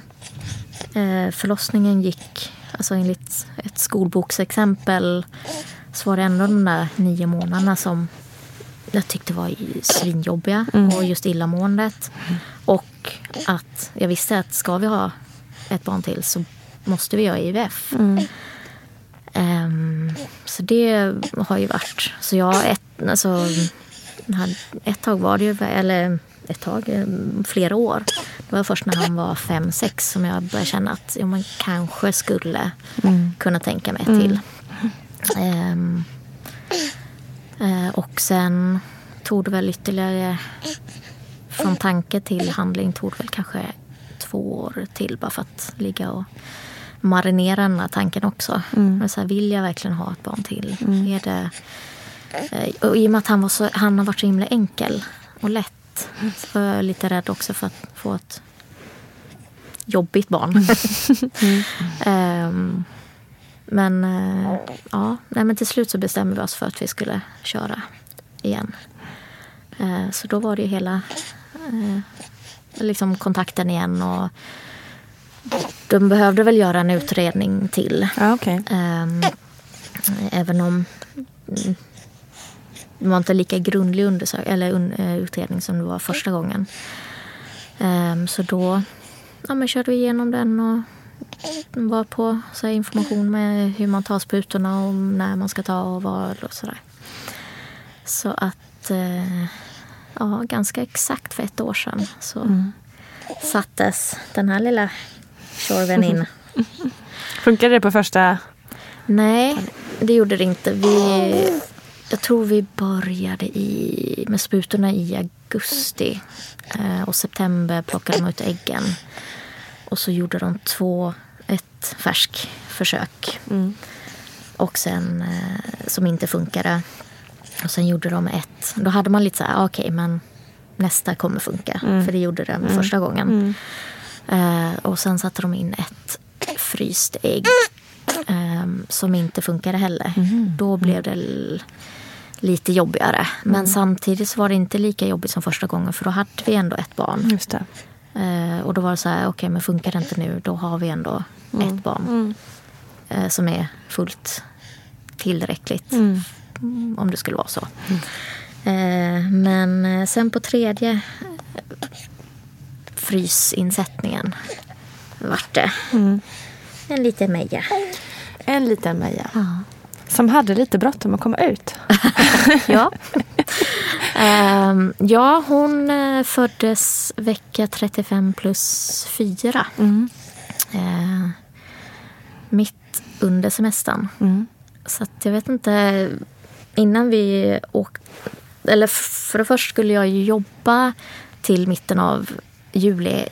eh, förlossningen gick, alltså enligt ett skolboksexempel, så var det ändå de där nio månaderna som jag tyckte var svinjobbiga och just illamåendet. Och att jag visste att ska vi ha ett barn till så måste vi göra IVF. Ehm, så det har ju varit... Så jag ett, alltså, ett tag var det ju... Eller ett tag, eh, flera år. Det var först när han var fem, sex som jag började känna att jo, man kanske skulle kunna tänka mig till. Ehm, eh, och sen tog det väl ytterligare från tanke till handling tog det väl kanske två år till bara för att ligga och marinera den här tanken också. Men så här, vill jag verkligen ha ett barn till? Är det, eh, och I och med att han, var så, han har varit så himla enkel och lätt så var jag lite rädd också för att få ett jobbigt barn. Ehm, men, eh, ja, nej, men till slut så bestämde vi oss för att vi skulle köra igen. Eh, så då var det ju hela eh, liksom kontakten igen. och De behövde väl göra en utredning till. Ja, okej. Ehm, även om det var inte lika grundlig undersök- eller utredning som det var första gången. Ehm, så då ja, men körde vi igenom den och var på så här, information med hur man tar sprutorna och när man ska ta och var och sådär. Så att eh, ja, ganska exakt för ett år sedan så sattes den här lilla tjorven in. Funkade det på första? Nej, det gjorde det inte. Vi, jag tror vi började i, med sprutorna i augusti. Eh, och september plockade de ut äggen. Och så gjorde de två, ett färsk försök. Och sen, eh, som inte funkade. Och sen gjorde de ett. Då hade man lite så här, ah, okej men nästa kommer funka. För det gjorde den första gången. Eh, och sen satte de in ett fryst ägg. ehm, som inte funkade heller. Då blev det lite jobbigare. Men samtidigt så var det inte lika jobbigt som första gången. För då hade vi ändå ett barn. Just det. Eh, och då var det så här, okej men funkar det inte nu, då har vi ändå ett barn. Eh, som är fullt tillräckligt. Mm, Om det skulle vara så. Eh, men eh, sen på tredje eh, frysinsättningen vart det en liten meja. En liten Meja. Som hade lite bråttom att komma ut. Ja. Ehm, ja, hon eh, föddes vecka 35 plus 4. Eh, mitt under semestern. Så att jag vet inte. Innan vi åkte... Eller för det första skulle jag ju jobba till mitten av juli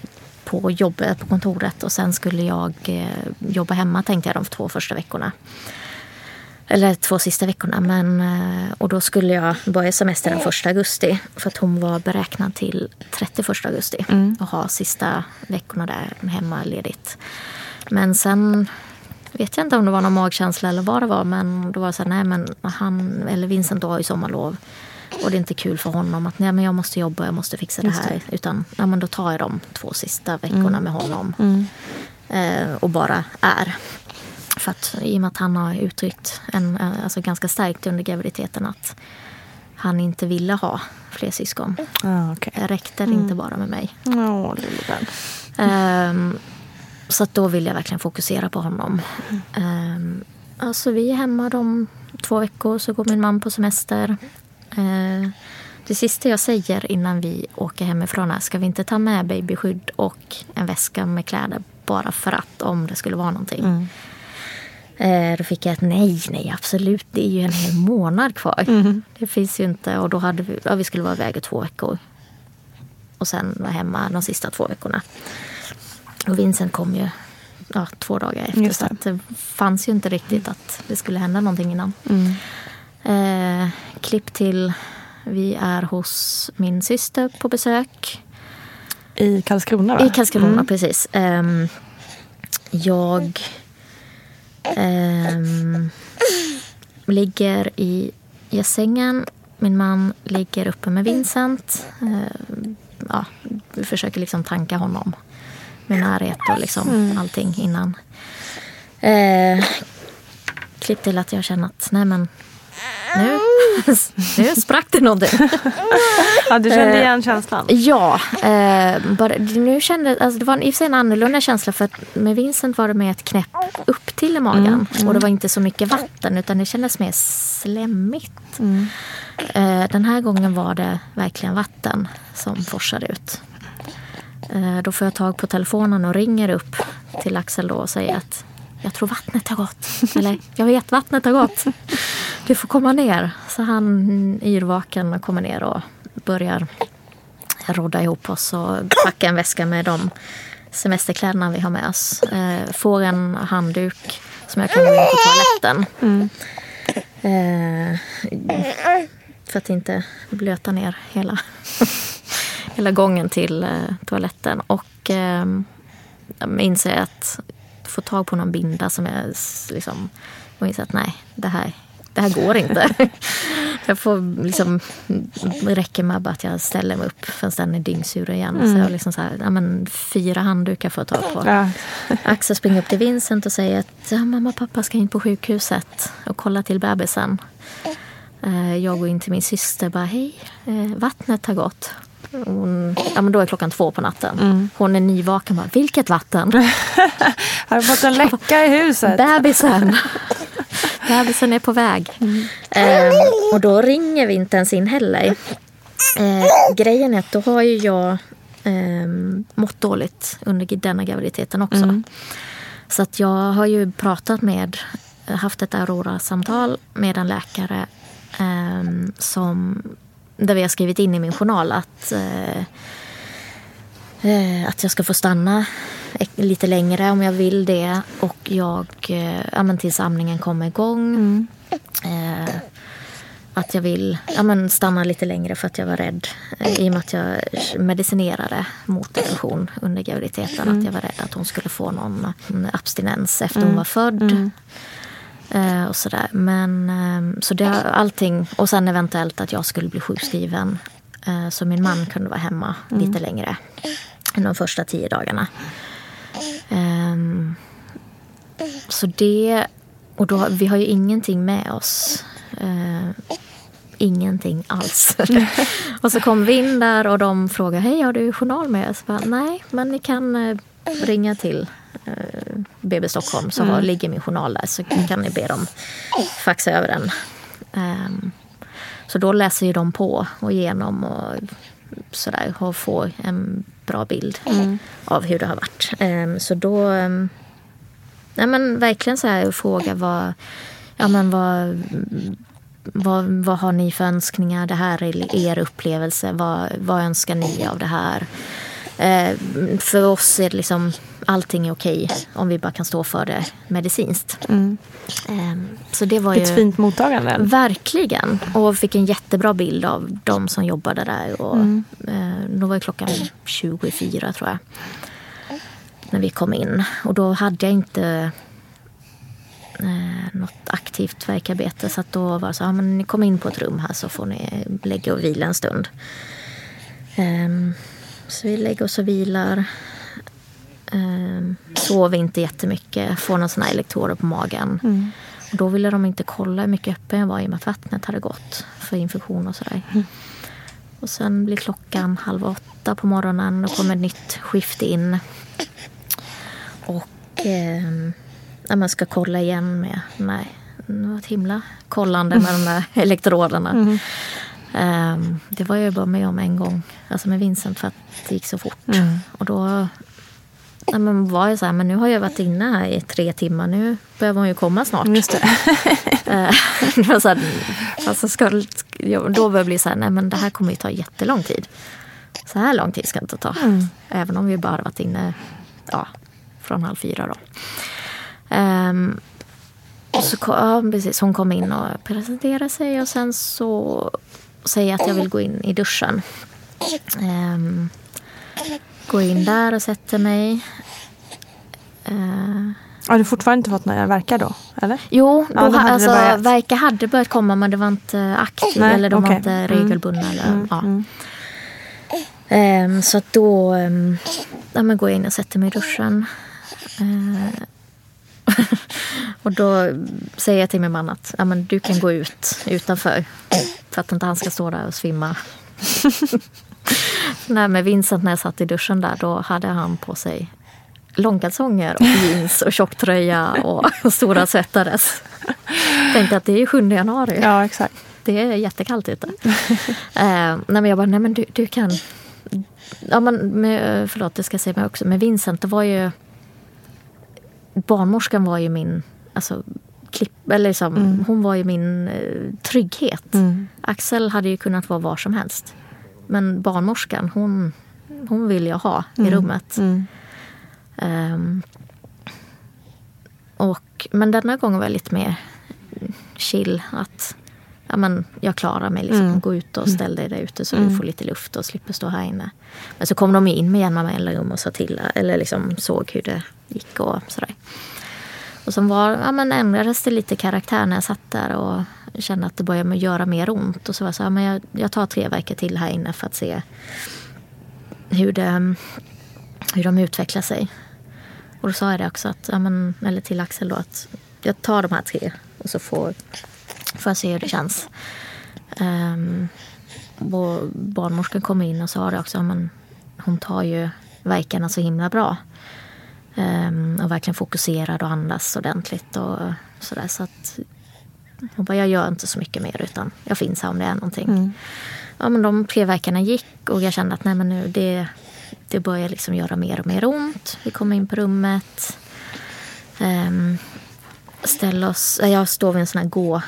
på jobbet på kontoret och sen skulle jag eh, jobba hemma tänkte jag de två första veckorna. Eller två sista veckorna. Men, eh, och då skulle jag börja semester den 1 augusti. För att hon var beräknad till 31 augusti. Och ha sista veckorna där hemma ledigt. Men sen vet jag inte om det var någon magkänsla eller vad det var. Men då var det så här, nej men han, eller Vincent har ju sommarlov. Och det är inte kul för honom att nej men jag måste jobba, jag måste fixa det här. Utan ja, men då tar jag de två sista veckorna med honom. Eh, och bara är. För att, I och med att han har uttryckt en, eh, alltså ganska starkt under graviditeten att han inte ville ha fler syskon. Ah, okay. Det räckte inte bara med mig. Lille vän. Ehm, så att då vill jag verkligen fokusera på honom. Um, alltså vi är hemma de två veckor, så går min man på semester. Eh, det sista jag säger innan vi åker hemifrån är ska vi inte ta med babyskydd och en väska med kläder bara för att om det skulle vara någonting. Eh, då fick jag ett nej, nej absolut, det är ju en hel månad kvar. Det finns ju inte och då hade vi, ja, vi skulle vara iväg i två veckor. Och sen vara hemma de sista två veckorna. Och Vincent kom ju ja, två dagar efter. Just Så det. det fanns ju inte riktigt att det skulle hända någonting innan. Eh, klipp till, vi är hos min syster på besök. I Karlskrona va? I Karlskrona, precis. Ehm, jag ehm, ligger i gästsängen. Min man ligger uppe med Vincent. Ehm, ja, vi försöker liksom tanka honom med närhet och liksom allting innan. Eh, klipp till att jag känner att nej men nu nu sprack det någonting. Ja, du kände Eh, igen känslan? Ja, eh, bara, nu kände, alltså det var i och för sig en annorlunda känsla för att med Vincent var det mer ett knäpp upp till i magen. Och det var inte så mycket vatten utan det kändes mer slemmigt. Eh, den här gången var det verkligen vatten som forsade ut. Eh, då får jag tag på telefonen och ringer upp till Axel då och säger att jag tror vattnet har gått. Eller jag vet vattnet har gått. Du får komma ner. Så han yrvaken kommer ner och börjar rodda ihop oss och packa en väska med de semesterkläderna vi har med oss. Eh, får en handduk som jag kan gå in på toaletten. Eh, för att inte blöta ner hela, hela gången till eh, toaletten. Och eh, inser att få tag på någon binda som jag liksom... Och inser att nej, det här, det här går inte. Jag får liksom... Det räcker med att jag ställer mig upp förrän den är dyngsur igen. Så jag har liksom så här, ja, men, fyra handdukar får jag tag på. Ja. Axel springer upp till Vincent och säger att ja, mamma och pappa ska in på sjukhuset och kolla till bebisen. Eh, Jag går in till min syster och bara hej, eh, vattnet har gått. Hon, ja, men då är klockan två på natten. Hon är nyvaken bara, vilket vatten? Har du fått en läcka i huset? Bebisen. Bebisen är på väg. Ehm, och då ringer vi inte ens in heller. Eh, grejen är att då har ju jag ehm, mått dåligt under denna graviditeten också. Så att jag har ju pratat med, haft ett Aurora-samtal med en läkare ehm, som, där vi har skrivit in i min journal att eh, Eh, att jag ska få stanna lite längre om jag vill det. Och jag, eh, ja, men tills amningen kommer igång. Eh, att jag vill ja, men stanna lite längre för att jag var rädd. Eh, I och med att jag medicinerade mot depression under graviditeten. Att jag var rädd att hon skulle få någon mm, abstinens efter hon var född. Eh, och sådär. Men eh, så det allting. Och sen eventuellt att jag skulle bli sjukskriven. Eh, så min man kunde vara hemma lite längre än de första tio dagarna. Ehm, så det... Och då, vi har ju ingenting med oss. Eh, ingenting alls. och så kom vi in där och de frågade, hej har du journal med? Bara, Nej, men ni kan eh, ringa till eh, BB Stockholm så har, ligger min journal där så kan ni be dem faxa över den. Ehm, så då läser ju de på och igenom och sådär och får en bra bild av hur det har varit. Ehm, så då... Um, nej men verkligen så här fråga vad... Ja men vad... Vad, vad har ni för önskningar? Det här är er upplevelse. Vad, vad önskar ni av det här? Eh, för oss är det liksom allting är okej om vi bara kan stå för det medicinskt. Ehm, så det var ju... Ett fint mottagande. Verkligen. Och fick en jättebra bild av de som jobbade där. Och, eh, då var ju klockan 24 tror jag. När vi kom in. Och då hade jag inte eh, något aktivt verkarbete. Så då var det så, ja, men ni kommer in på ett rum här så får ni lägga och vila en stund. Ehm, så vi lägger oss och vilar. Um, sov inte jättemycket. Får någon sån här elektroder på magen. Och då ville de inte kolla hur mycket öppen jag var i och med att vattnet hade gått för infektion och sådär. Och sen blir klockan halv åtta på morgonen. Då kommer ett nytt skift in. Och ja, man ska kolla igen med... Nej, det var ett himla kollande med de där elektroderna. Ehm, det var jag bara med om en gång, alltså med Vincent, för att det gick så fort. Och då ja, men var jag så här, men nu har jag varit inne här i tre timmar, nu behöver hon ju komma snart. Just det. Var så här, alltså ska, då började jag bli så här, nej men det här kommer ju ta jättelång tid. Så här lång tid ska det inte ta. Även om vi bara har varit inne ja, från halv fyra då. Ehm, och så, ja, precis, hon kom in och presenterade sig och sen så säger jag att jag vill gå in i duschen. Um, går in där och sätter mig. Eh, Har du fortfarande inte fått några verkar då? Eller? Jo, Ja, då då ha, hade alltså, börjat. verkar hade börjat komma men det var inte aktivt Nej, eller de var okej. inte Mm. regelbundna. Eller, ja. Ehm, så att då um, ja, men går jag in och sätter mig i duschen. Eh, Och då säger jag till min man att ja, men du kan gå ut utanför. För att inte han ska stå där och svimma. Nej, med Vincent när jag satt i duschen där, då hade han på sig långkalsonger och jeans och tjocktröja och stora svettades. Tänkte att det är ju 7 januari. Ja, exakt. Det är jättekallt ute. eh, nej, men jag bara, nej men du, du kan... Ja, men, med, förlåt, det ska jag säga mig också. Med Vincent, det var ju... Barnmorskan var ju min... Alltså, klipp, eller liksom, Mm. Hon var ju min eh, trygghet. Axel hade ju kunnat vara var som helst. Men barnmorskan, hon, hon vill jag ha i Mm. rummet. Mm. Ehm, och, men denna gången var jag lite mer chill. Att ja, men jag klarar mig. Liksom. Mm. Gå ut och ställ dig där ute så Mm. du får lite luft och slipper stå här inne. Men så kom de in med jämna mellanrum och sa till. Eller liksom såg hur det gick och sådär. Och som var, ja, men ändrades det lite karaktär när jag satt där och kände att det började göra mer ont. Och så var jag så här, men jag, jag tar tre veckor till här inne för att se hur, det, hur de utvecklar sig. Och då sa jag det också, att, ja, men, eller till Axel då, att jag tar de här tre och så får, får jag se hur det känns. Um, och barnmorskan kommer in och sa det också, men, hon tar ju verkarna så himla bra. Ehm, och verkligen fokuserad och andas ordentligt och sådär. Så att hon bara, jag gör inte så mycket mer utan jag finns här om det är någonting. Mm. Ja, men de tre veckorna gick och jag kände att nej, men nu, det, det börjar liksom göra mer och mer ont. Vi kommer in på rummet. Um, ställer oss, jag står vid en sån här gå...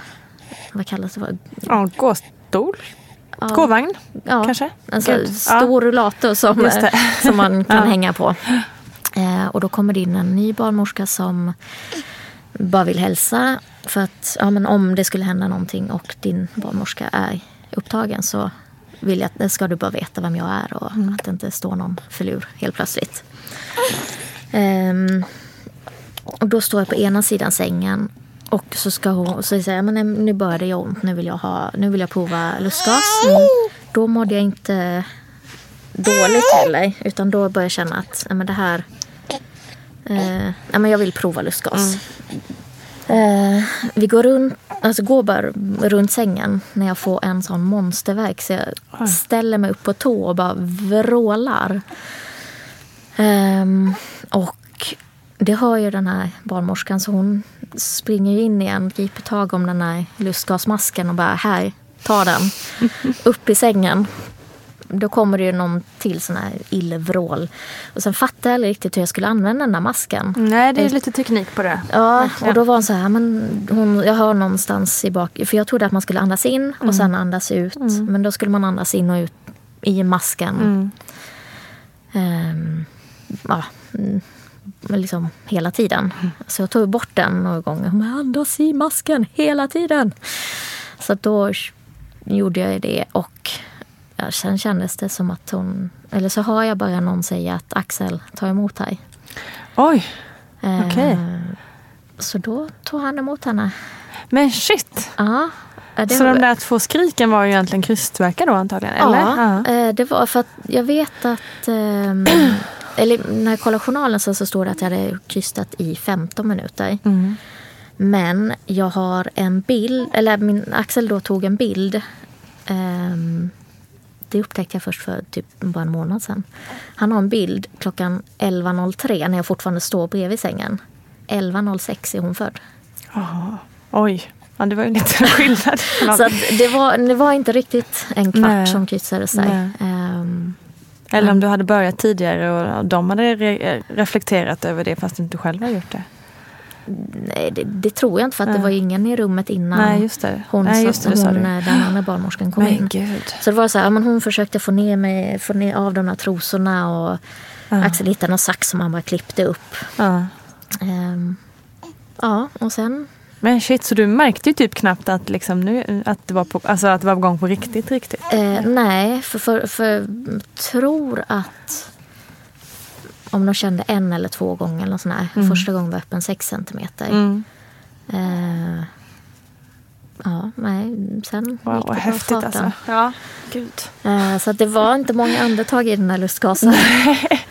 Vad kallas det för? Ja, gåstol? Ja. Gåvagn? Ja, Kanske? En sån Gud. stor rullator som, som man kan Ja. hänga på. Eh, och då kommer det in en ny barnmorska som bara vill hälsa. För att ja, men om det skulle hända någonting och din barnmorska är upptagen så vill jag, att- ska du bara veta vem jag är och Mm. att det inte står någon filur helt plötsligt. Ehm, och då står jag på ena sidan sängen och så ska hon så säger jag, men nu börjar det göra ont, nu vill jag, ha, nu vill jag prova lustgas. Mm. Då mådde jag inte dåligt heller, utan då började jag känna att men det här, eh, men jag vill prova lustgas. Eh, vi går runt, alltså går bara runt sängen när jag får en sån monstervärk. Så jag ställer mig upp på tå och bara vrålar. Ehm, och det hör ju den här barnmorskan så hon springer in igen, griper tag om den här lustgasmasken och bara här, ta den. Upp i sängen. Då kommer det ju någon till sån här illvrål. Och sen fattade jag aldrig riktigt hur jag skulle använda den där masken. Nej, det är lite teknik på det. Ja, och då var hon så här, men hon, jag hör någonstans i bak, för jag trodde att man skulle andas in och sen andas ut. Men då skulle man andas in och ut i masken. Mm. Ehm, ja, mm, liksom hela tiden. Så jag tog bort den några gånger. Hon bara, andas i masken hela tiden. Så då gjorde jag det och ja, sen kändes det som att hon, eller så hör jag bara någon säga att Axel, ta emot här. Oj, Eh, Okej. Så då tog han emot henne. men shit. Ja. eh, det Så var- de där två skriken var ju egentligen krystverkar då antagligen? Eller? Ja, eh, det var för att jag vet att... ehm, eller när jag kollar journalen så, så står det att jag hade krystat i 15 minuter. Mm. Men jag har en bild, eller min Axel då tog en bild. ehm, det upptäckte jag först för typ bara en månad sedan. Han har en bild klockan 11.03 när jag fortfarande står bredvid sängen. 11.06 är hon född. Jaha. Oj, ja, det var ju lite skillnad. Så det, var, det var inte riktigt en kvart Nej. som kryssades där. Nej. Eller om du hade börjat tidigare och de hade re reflekterat över det fast inte du själv har gjort det. Nej, det, det tror jag inte för att det Nej. var ingen i rummet innan Nej, just det. hon, Nej, just det, det hon eh, den andra barnmorskan kom Men in. gud. Så det var så här, ja, men hon försökte få ner, mig, få ner av de här trosorna och Ja. Axel hittade någon sax som han bara klippte upp. Ja. Ehm, ja, och sen... Men shit, så du märkte ju typ knappt att, liksom nu, att, det var på, alltså att det var på gång på riktigt, riktigt? Eh, nej, för, för, för tror att om de kände en eller två gånger eller sån här. Mm. Första gången var öppen 6 centimeter. Mm. Eh, ja, nej, sen gick Wow, det vad bra häftigt alltså. Ja, gud. Eh, Så att det var inte många andetag i den här lustgasen.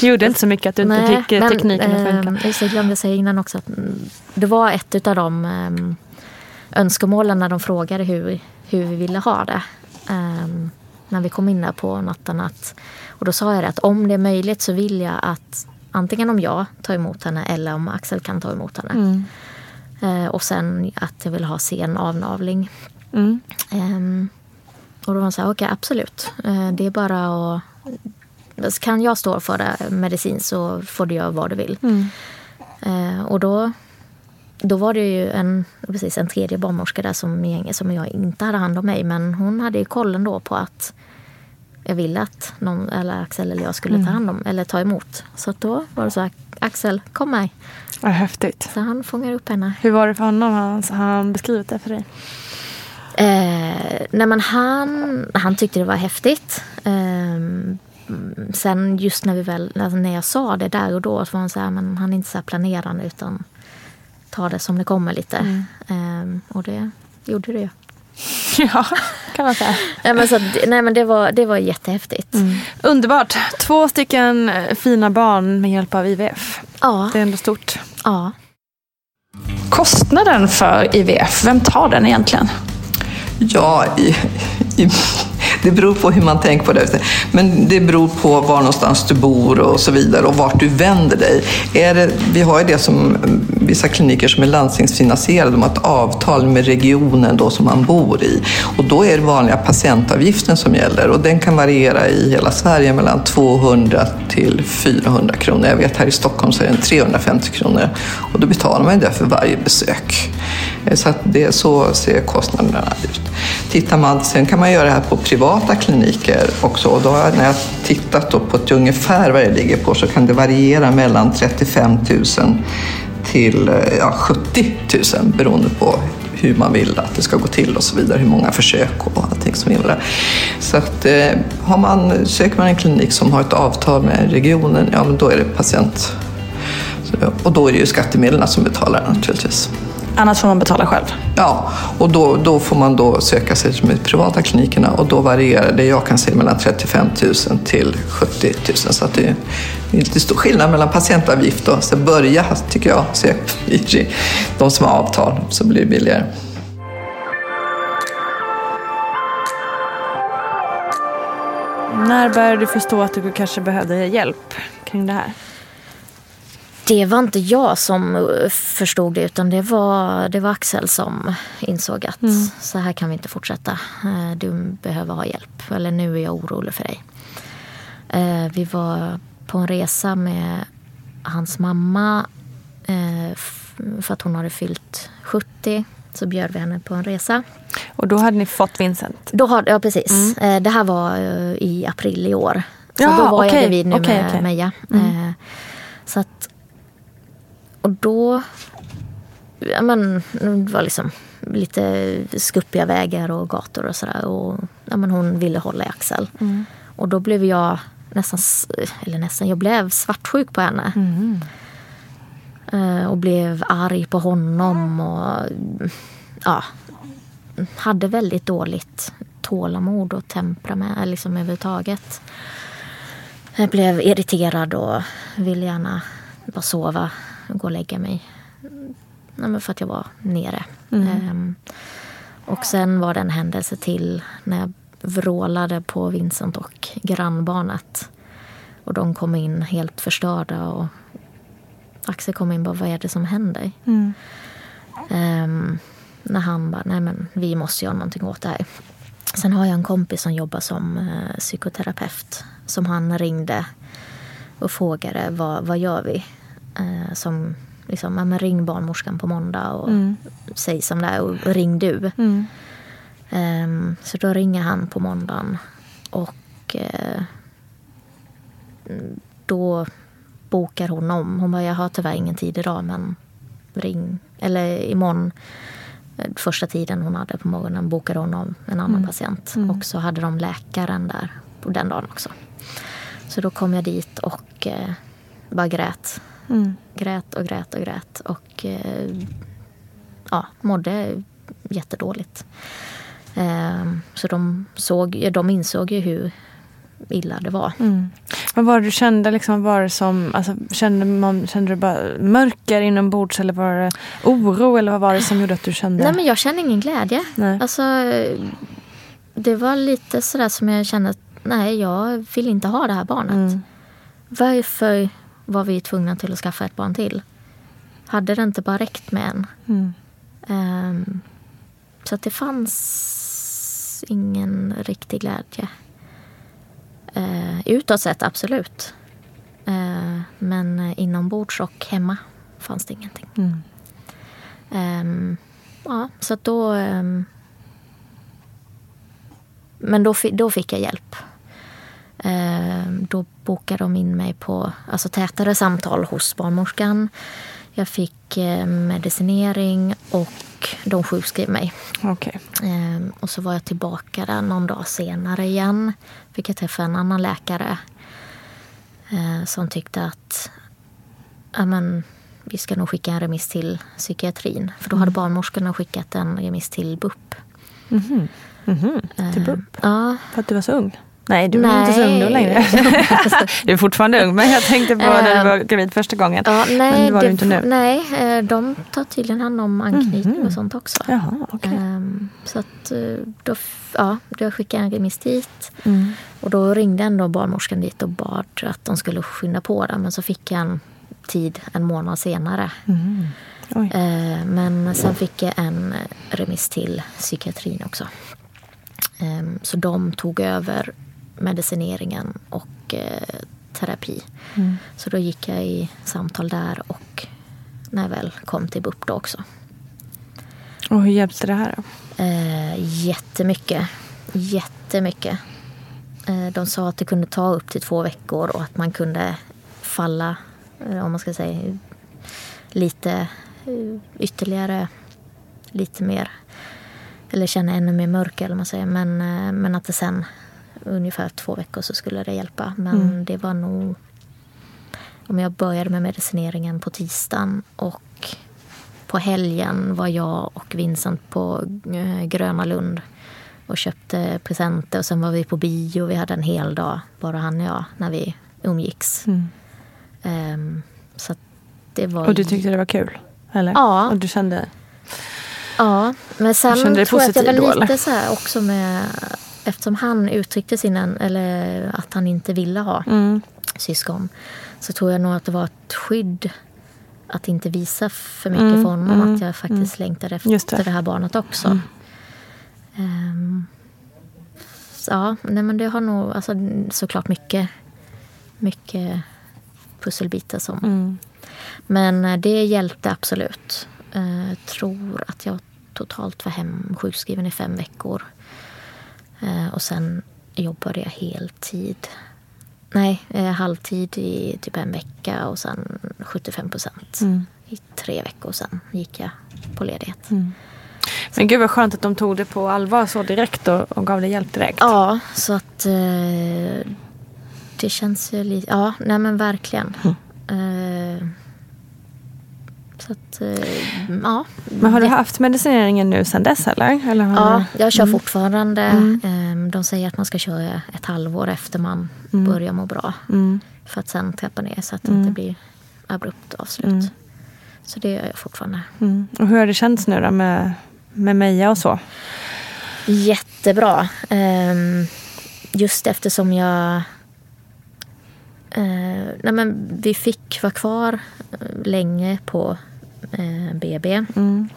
Det gjorde inte så mycket att du inte Nej, fick eh, men, tekniken att funka. just det, Jag glömde säga innan också att mm, det var ett av de ehm, önskemålen när de frågade hur, hur vi ville ha det. Ehm, när vi kom in där på natten. Att, och då sa jag det att om det är möjligt så vill jag att antingen om jag tar emot henne eller om Axel kan ta emot henne. Mm. Eh, och sen att jag vill ha sen avnavling. Mm. Ehm, och då var hon så här, okej absolut. Eh, det är bara att... Kan jag stå för det medicin så får du göra vad du vill. Mm. Eh, och då, då var det ju en, precis, en tredje barnmorska där som, som jag inte hade hand om mig. Men hon hade ju kollen då på att jag ville att någon, eller Axel eller jag skulle ta hand om eller ta emot. Så då var det så här, Axel kom med. Vad häftigt. Så han fångar upp henne. Hur var det för honom? Har han beskrivit det för dig? Eh, nej men han, han tyckte det var häftigt. Eh, sen just när, vi väl, alltså när jag sa det där och då så var han så här, men han är inte så här planerande utan tar det som det kommer lite. Eh, och det gjorde det ju. Ja, kan man säga. Nej men, så, nej, men det, var, det var jättehäftigt. Underbart. Två stycken eh, fina barn med hjälp av IVF. Ja, Det är ändå stort. ja. Kostnaden för IVF, vem tar den egentligen? Ja, i, i, det beror på hur man tänker på det. Men det beror på var någonstans du bor och så vidare och vart du vänder dig. Är det, vi har ju det som eh, vissa kliniker som är landstingsfinansierade, de har ett avtal med regionen då som man bor i. Och då är det vanliga patientavgiften som gäller och den kan variera i hela Sverige mellan 200 till 400 kronor. Jag vet här i Stockholm så är den 350 kronor och då betalar man ju det för varje besök. Eh, så att det, så ser kostnaderna ut. Tittar man, sen kan man göra det här på privata kliniker också. Och då har jag, när jag tittat då på ett ungefär vad det ligger på så kan det variera mellan 35 000 till eh, ja, 70 000 beroende på hur man vill att det ska gå till och så vidare, hur många försök och allting som gäller. Så att eh, har man, söker man en klinik som har ett avtal med regionen, ja men då är det patient. Och då är det ju skattemedlen som betalar naturligtvis. Annars får man betala själv. Ja, och då, då får man då söka sig till de privata klinikerna och då varierar det, jag kan se mellan 35 000 till 70 000. Så att det är lite stor skillnad mellan patientavgift och så börja, tycker jag, sök i de som har avtal så blir det billigare. När började du förstå att du kanske behövde hjälp kring det här? Det var inte jag som eh, förstod det utan det var, det var Axel som insåg att så här kan vi inte fortsätta. Eh, Du behöver ha hjälp. Eller nu är jag orolig för dig. Eh, Vi var på en resa med hans mamma för att hon hade fyllt 70. Så bjöd vi henne på en resa. Och då hade ni fått Vincent? Då har, ja, precis. Eh, Det här var i april i år. Så Jaha, då var jag okej, gravid nu okej, med okej. Meja. Eh, Så att... Och då... Ja, men, det var liksom lite skuppiga vägar och gator och sådär. Och ja, men hon ville hålla i Axel. Och då blev jag nästan... Eller nästan, jag blev svartsjuk på henne. Eh, Och blev arg på honom och... Ja, hade väldigt dåligt tålamod och temperament liksom överhuvudtaget. Jag blev irriterad och ville gärna bara sova gå och lägga mig. Nej, men för att jag var nere. Ehm, och sen var det en händelse till när jag vrålade på Vincent och grannbarnet. Och de kom in helt förstörda och Axel kom in och bara, vad är det som händer? Ehm, när han bara, nej men vi måste göra någonting åt det här. Sen har jag en kompis som jobbar som eh, psykoterapeut som han ringde och frågade vad, vad gör vi? Eh, som liksom, ja, men ring barnmorskan på måndag och säg som det är och ring du. Ehm, så då ringer han på måndagen och eh, då bokar hon om. Hon bara, jag har tyvärr ingen tid idag men ring. Eller imorgon, eh, första tiden hon hade på morgonen bokade hon om en annan patient. Och så hade de läkaren där på den dagen också. Så då kom jag dit och eh, bara grät. Grät och grät och grät. Och eh, ja, mådde jättedåligt. Eh, så de, såg, de insåg ju hur illa det var. Mm. Vad var det du kände? Liksom, var det som, alltså, kände, man, kände du bara mörker inombords eller var det oro? Eller vad var det som gjorde att du kände? Nej men jag kände ingen glädje. Nej. Alltså, det var lite sådär som jag kände att nej jag vill inte ha det här barnet. Mm. Varför var vi tvungna till att skaffa ett barn till? Hade det inte bara räckt med en? Mm. Ehm, så att det fanns ingen riktig glädje. Uh, utåt sett absolut. Eh, men uh, inombords och hemma fanns det ingenting. Mm. Ehm, ja, så att då... ehm, men då, då fick jag hjälp. Ehm, då bokade de in mig på alltså, tätare samtal hos barnmorskan. Jag fick eh, medicinering och de sjukskrev mig. Okej. Ehm, och så var jag tillbaka där någon dag senare igen. Fick jag träffa en annan läkare eh, som tyckte att men, vi ska nog skicka en remiss till psykiatrin. För då hade barnmorskorna skickat en remiss till BUP. Mhm. Mhm. Till Ehm, BUP? Ja. För att du var så ung? Nej, du är inte så ung nu längre. du är fortfarande ung, men jag tänkte på när du Ehm, var gravid första gången. Ja, nej, men det var du inte nu. nej, eh, de tar tydligen hand om anknytning och sånt också. Jaha, okej. Ehm, Så att eh, då, ja, då skickade jag en remiss dit. Mm. Och då ringde ändå barnmorskan dit och bad att de skulle skynda på det. Men så fick jag en tid en månad senare. Mm. Eh, Men sen fick jag en remiss till psykiatrin också. Ehm, Så de tog över medicineringen och eh, terapi. Mm. Så då gick jag i samtal där och när jag väl kom till BUP då också. Och hur hjälpte det här då? Eh, jättemycket. Jättemycket. Eh, de sa att det kunde ta upp till två veckor och att man kunde falla, eh, om man ska säga, lite eh, ytterligare, lite mer, eller känna ännu mer mörker eller man säger. Men, eh, men att det sen, ungefär två veckor så skulle det hjälpa. Men Mm. det var nog, om jag började med medicineringen på tisdagen och på helgen var jag och Vincent på eh, Gröna Lund och köpte presenter. Och sen var vi på bio. Vi hade en hel dag, bara han och jag, när vi umgicks. Mm. Ehm, så det var... Och du tyckte det var kul? Eller? Ja. Och du kände... Ja, men sen tror jag att jag var då, lite eller? så här också med... Eftersom han uttryckte sin, eller att han inte ville ha Mm. syskon så tror jag nog att det var ett skydd att inte visa för mycket Mm, för honom. mm, att jag faktiskt längtade efter det. det. här barnet också. Mm. Så, ja, nej, men det har nog alltså, såklart mycket, mycket pusselbitar som... Mm. Men eh, det hjälpte absolut. Jag tror att jag totalt var hem sjukskriven i fem veckor. Eh, Och sen jobbade jag heltid. Nej, eh, halvtid i typ en vecka och sen 75 procent. Mm. I tre veckor sen gick jag på ledighet. Men gud vad skönt att de tog det på allvar så direkt och, och gav dig hjälp direkt. Ja, så att eh, det känns ju lite... Ja, nej men verkligen. Eh, så att, eh, ja. Men har du haft medicineringen nu sedan dess eller? eller Ja, jag kör Mm. fortfarande. Mm. Ehm, De säger att man ska köra ett halvår efter man Mm. börjar må bra. Mm. För att sen trappa ner så att det Mm. inte blir abrupt avslut. Mm. Så det gör jag fortfarande. Och hur har det känts nu då med, med Meja och så? Jättebra. Ehm, Just eftersom jag... eh, nej men vi fick vara kvar eh, länge på eh, BB. Mm.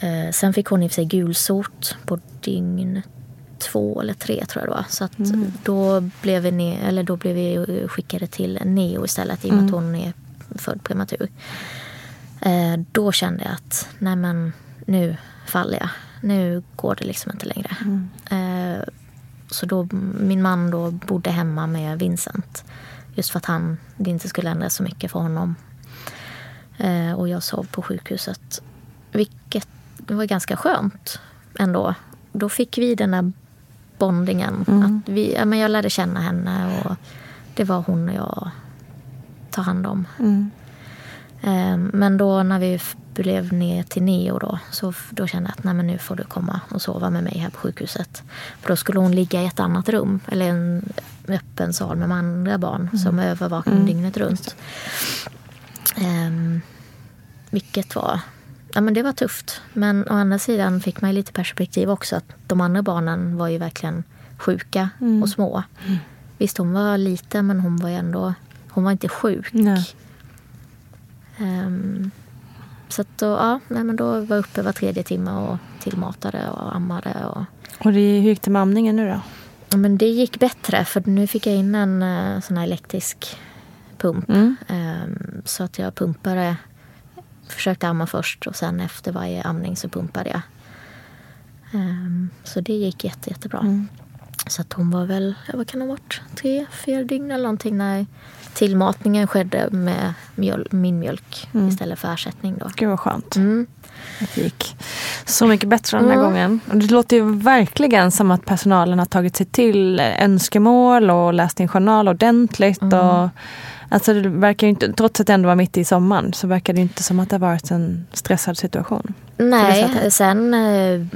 Eh, Sen fick hon i och för sig gulsot på dygn två eller tre tror jag det var. Så att Mm. då, blev vi ne- eller då blev vi skickade till neo istället i och med Mm. att hon är född prematur. Eh, Då kände jag att nej men nu faller jag. Nu går det liksom inte längre. Mm. Så då, min man då bodde hemma med Vincent. Just för att han, det inte skulle ändras så mycket för honom. Eh, Och jag sov på sjukhuset. Vilket var ganska skönt ändå. Då fick vi den där bondingen. Mm. Att vi, ja, men jag lärde känna henne och det var hon och jag tar hand om. Mm. Eh, men då när vi blev ner till neo då, så då kände jag att nej, men nu får du komma och sova med mig här på sjukhuset. För då skulle hon ligga i ett annat rum, eller en öppen sal med andra barn som övervakade Mm. dygnet runt. Ehm, vilket var, ja men det var tufft. Men å andra sidan fick man lite perspektiv också att de andra barnen var ju verkligen sjuka Mm. och små. Visst hon var liten men hon var ändå, hon var inte sjuk. Nej. Så att då, ja, nej, men då var jag uppe var tredje timme och tillmatade och ammade. Och, Och det, hur gick det med amningen nu då? ja, men det gick bättre för nu fick jag in en eh, sån här elektrisk pump. Mm. Ehm, så att jag pumpade, försökte amma först och sen efter varje amning så pumpade jag. Ehm, så det gick jätte, jättebra. Mm. Så att hon var väl, vad kan det ha varit, tre, fyra dygn eller någonting när tillmatningen skedde med mjöl, min mjölk Mm. istället för ersättning. Då. Gud vad skönt. Mm. det gick så mycket bättre den här Mm. gången. Och det låter ju verkligen som att personalen har tagit sig till önskemål och läst din journal ordentligt. Mm. Och, alltså det verkar ju inte, trots att det ändå var mitt i sommaren så verkar det inte som att det har varit en stressad situation. Nej, sen eh,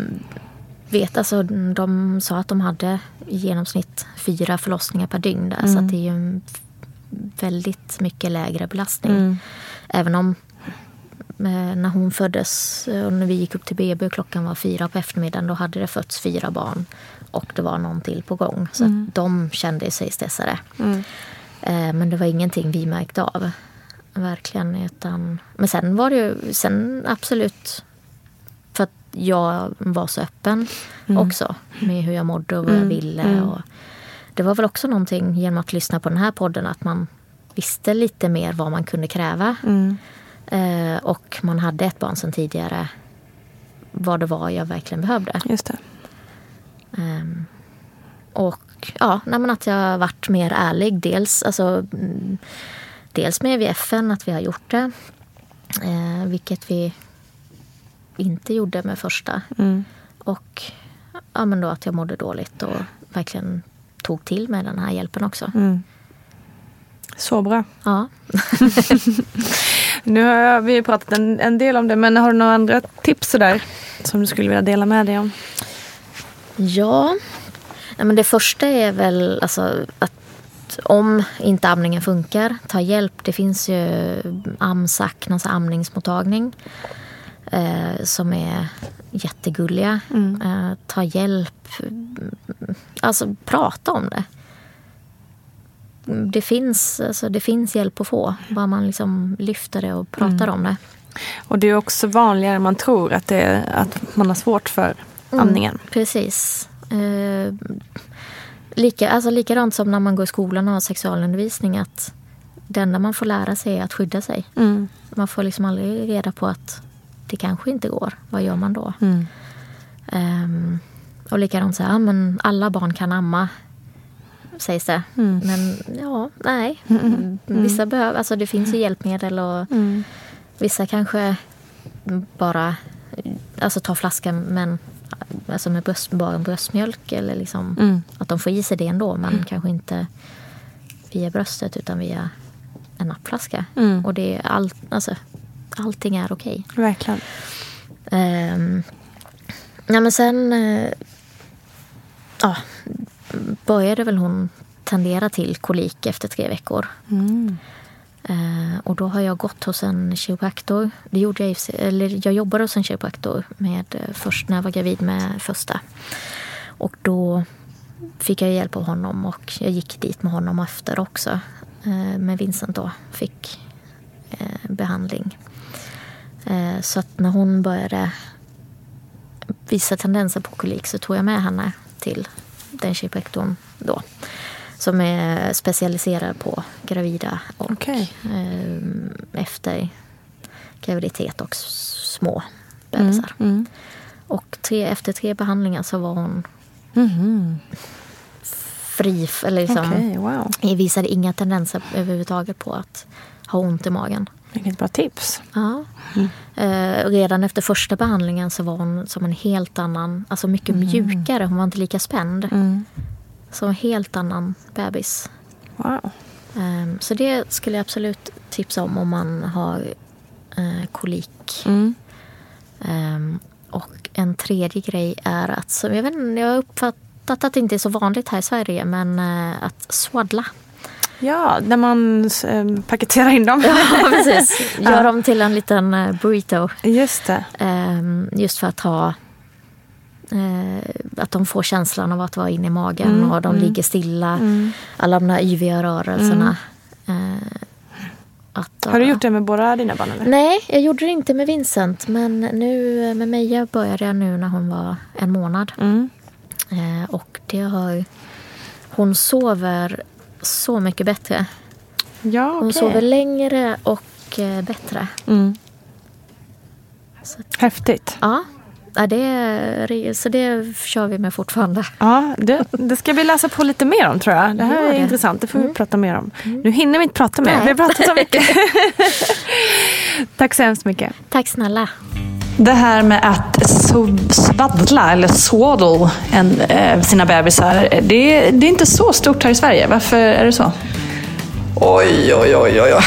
vet alltså de sa att de hade i genomsnitt fyra förlossningar per dygn där. Så Mm. att det är ju en väldigt mycket lägre belastning. Mm. Även om eh, när hon föddes eh, och när vi gick upp till BB och klockan var fyra på eftermiddagen då hade det fötts fyra barn. Och det var någon till på gång. Så Mm. de kände sig stressade. Mm. Eh, Men det var ingenting vi märkte av. Verkligen. Utan, men sen var det ju, sen absolut. Jag var så öppen Mm. också. Med hur jag mådde och vad jag Mm. ville. Mm. Och det var väl också någonting genom att lyssna på den här podden. Att man visste lite mer vad man kunde kräva. Mm. Eh, och man hade ett barn sedan tidigare. Vad det var jag verkligen behövde. Just det. Ehm, och ja, nej, att jag varit mer ärlig. Dels, alltså, dels med VFN, att vi har gjort det. Eh, vilket vi inte gjorde med första. Mm. Och ja, men då att jag mådde dåligt och verkligen tog till mig den här hjälpen också. Mm. Så bra. Ja. Nu har vi pratat en, en del om det, men har du några andra tips sådär som du skulle vilja dela med dig om? Ja, Nej, men det första är väl alltså att om inte amningen funkar, ta hjälp. Det finns ju AMSAC, alltså amningsmottagning, eh, som är jättegulliga. Eh, ta hjälp. Alltså prata om det. Det finns, alltså, det finns hjälp att få, bara man liksom lyfter det och pratar om det. Och det är också vanligare än man tror att, det är, att man har svårt för Mm, amningen. Precis. Eh, lika, alltså likadant som när man går i skolan och har sexualundervisning. Att det enda man får lära sig är att skydda sig. Mm. Man får liksom aldrig reda på att det kanske inte går. Vad gör man då? Mm. Ehm, och likadant så här, men alla barn kan amma. Sägs det. Mm. Men ja, nej. Mm. Vissa behöver, alltså det finns ju hjälpmedel och Mm. Vissa kanske bara alltså tar flaskan men, alltså med bröst, bara bröstmjölk. Eller liksom, Mm. Att de får i sig det ändå men kanske inte via bröstet utan via en nappflaska. Mm. Och det är all, alltså, allting är okej. Verkligen. Ehm, ja, men sen ja, började väl hon tendera till kolik efter tre veckor. Mm. Eh, och då har jag gått hos en kiropraktor. Det gjorde jag, eller jag jobbade hos en kiropraktor med, eh, först när jag var gravid med första. Och då fick jag hjälp av honom och jag gick dit med honom efter också. Eh, med Vincent då, fick eh, behandling. Eh, så att när hon började visa tendenser på kolik så tog jag med henne till den kiropraktorn då. Som är specialiserad på gravida och Okej. eh, efter graviditet och små bebisar. Mm. Och tre, efter tre behandlingar så var hon Mhm. fri. Eller liksom, Okej, wow. visade inga tendenser överhuvudtaget på att ha ont i magen. Vilket bra tips. Ja. Eh, redan efter första behandlingen så var hon som en helt annan, alltså mycket mjukare. Hon var inte lika spänd. Mm. Så en helt annan bebis. Wow. Ehm, Så det skulle jag absolut tipsa om om man har eh, kolik. Mm. Ehm, och en tredje grej är att, jag, vet, jag har uppfattat att det inte är så vanligt här i Sverige, men eh, att swaddla. Ja, när man eh, paketerar in dem. Ja, precis. Gör Ja. dem till en liten eh, burrito. Just det. Ehm, just för att ha eh, att de får känslan av att vara inne i magen Mm, och de mm. ligger stilla. Mm. Alla de där yviga rörelserna. Eh, att, Har du gjort det med båda dina barn? Eller? Nej, jag gjorde det inte med Vincent. Men nu med Meja började jag nu när hon var en månad. Mm. Och det har... Hon sover så mycket bättre. Ja, Hon okej. sover längre och eh, bättre. Mm. Häftigt. Ja, ja, det, så det kör vi med fortfarande. Ja, det, det ska vi läsa på lite mer om tror jag. Det här Gör är det. intressant, det får vi Mm. prata mer om. Nu hinner vi inte prata mer, Nej. vi har pratat så mycket. Tack så hemskt mycket. Tack snälla. Det här med att svaddla eller swaddle en, eh, sina bebisar, eh, det, det är inte så stort här i Sverige. Varför är det så? Oj, oj, oj, oj. oj.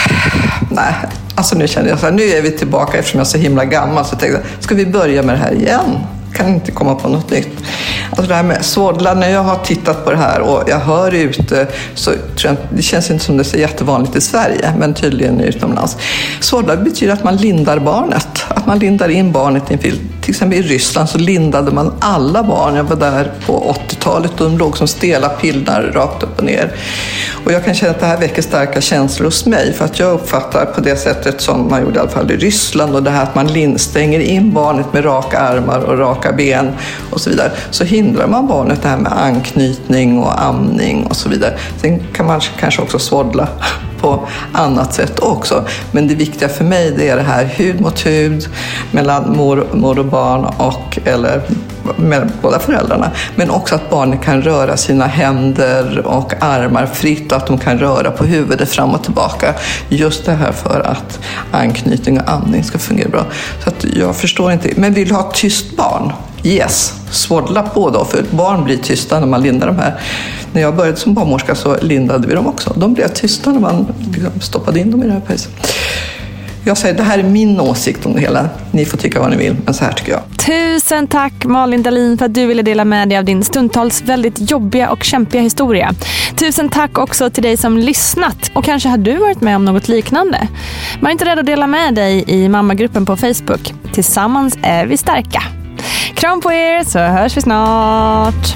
Nej, alltså nu känner jag så här, nu är vi tillbaka eftersom jag är så himla gammal. Så jag tänkte, ska vi börja med det här igen? Kan inte komma på något nytt. Alltså det här med svaddla, när jag har tittat på det här och jag hör ute så tror jag, det känns inte som det är så jättevanligt i Sverige, men tydligen utomlands. Svaddla betyder att man lindar barnet, att man lindar in barnet i en filt. Till exempel i Ryssland så lindade man alla barn. Jag var där på 80-talet och de låg som stela pillar rakt upp och ner. Och jag kan känna att det här väcker starka känslor hos mig för att jag uppfattar på det sättet som man gjorde i alla fall i Ryssland och det här att man stänger in barnet med raka armar och raka ben och så vidare. Så hindrar man barnet det här med anknytning och amning och så vidare. Sen kan man kanske också svaddla på annat sätt också. Men det viktiga för mig det är det här hud mot hud mellan mor, mor och barn och eller med båda föräldrarna. Men också att barnet kan röra sina händer och armar fritt och att de kan röra på huvudet fram och tillbaka. Just det här för att anknytning och amning ska fungera bra. Så att jag förstår inte. Men vill du ha ett tyst barn? Yes, svaddla på då, för barn blir tysta när man lindar de här. När jag började som barnmorska så lindade vi dem också. De blev tysta när man liksom stoppade in dem i det här pejset. Jag säger, det här är min åsikt om det hela. Ni får tycka vad ni vill, men så här tycker jag. Tusen tack Malin Dahlin för att du ville dela med dig av din stundtals väldigt jobbiga och kämpiga historia. Tusen tack också till dig som lyssnat och kanske har du varit med om något liknande. Var inte rädd att dela med dig i mammagruppen på Facebook. Tillsammans är vi starka. Kram på er så hörs vi snart.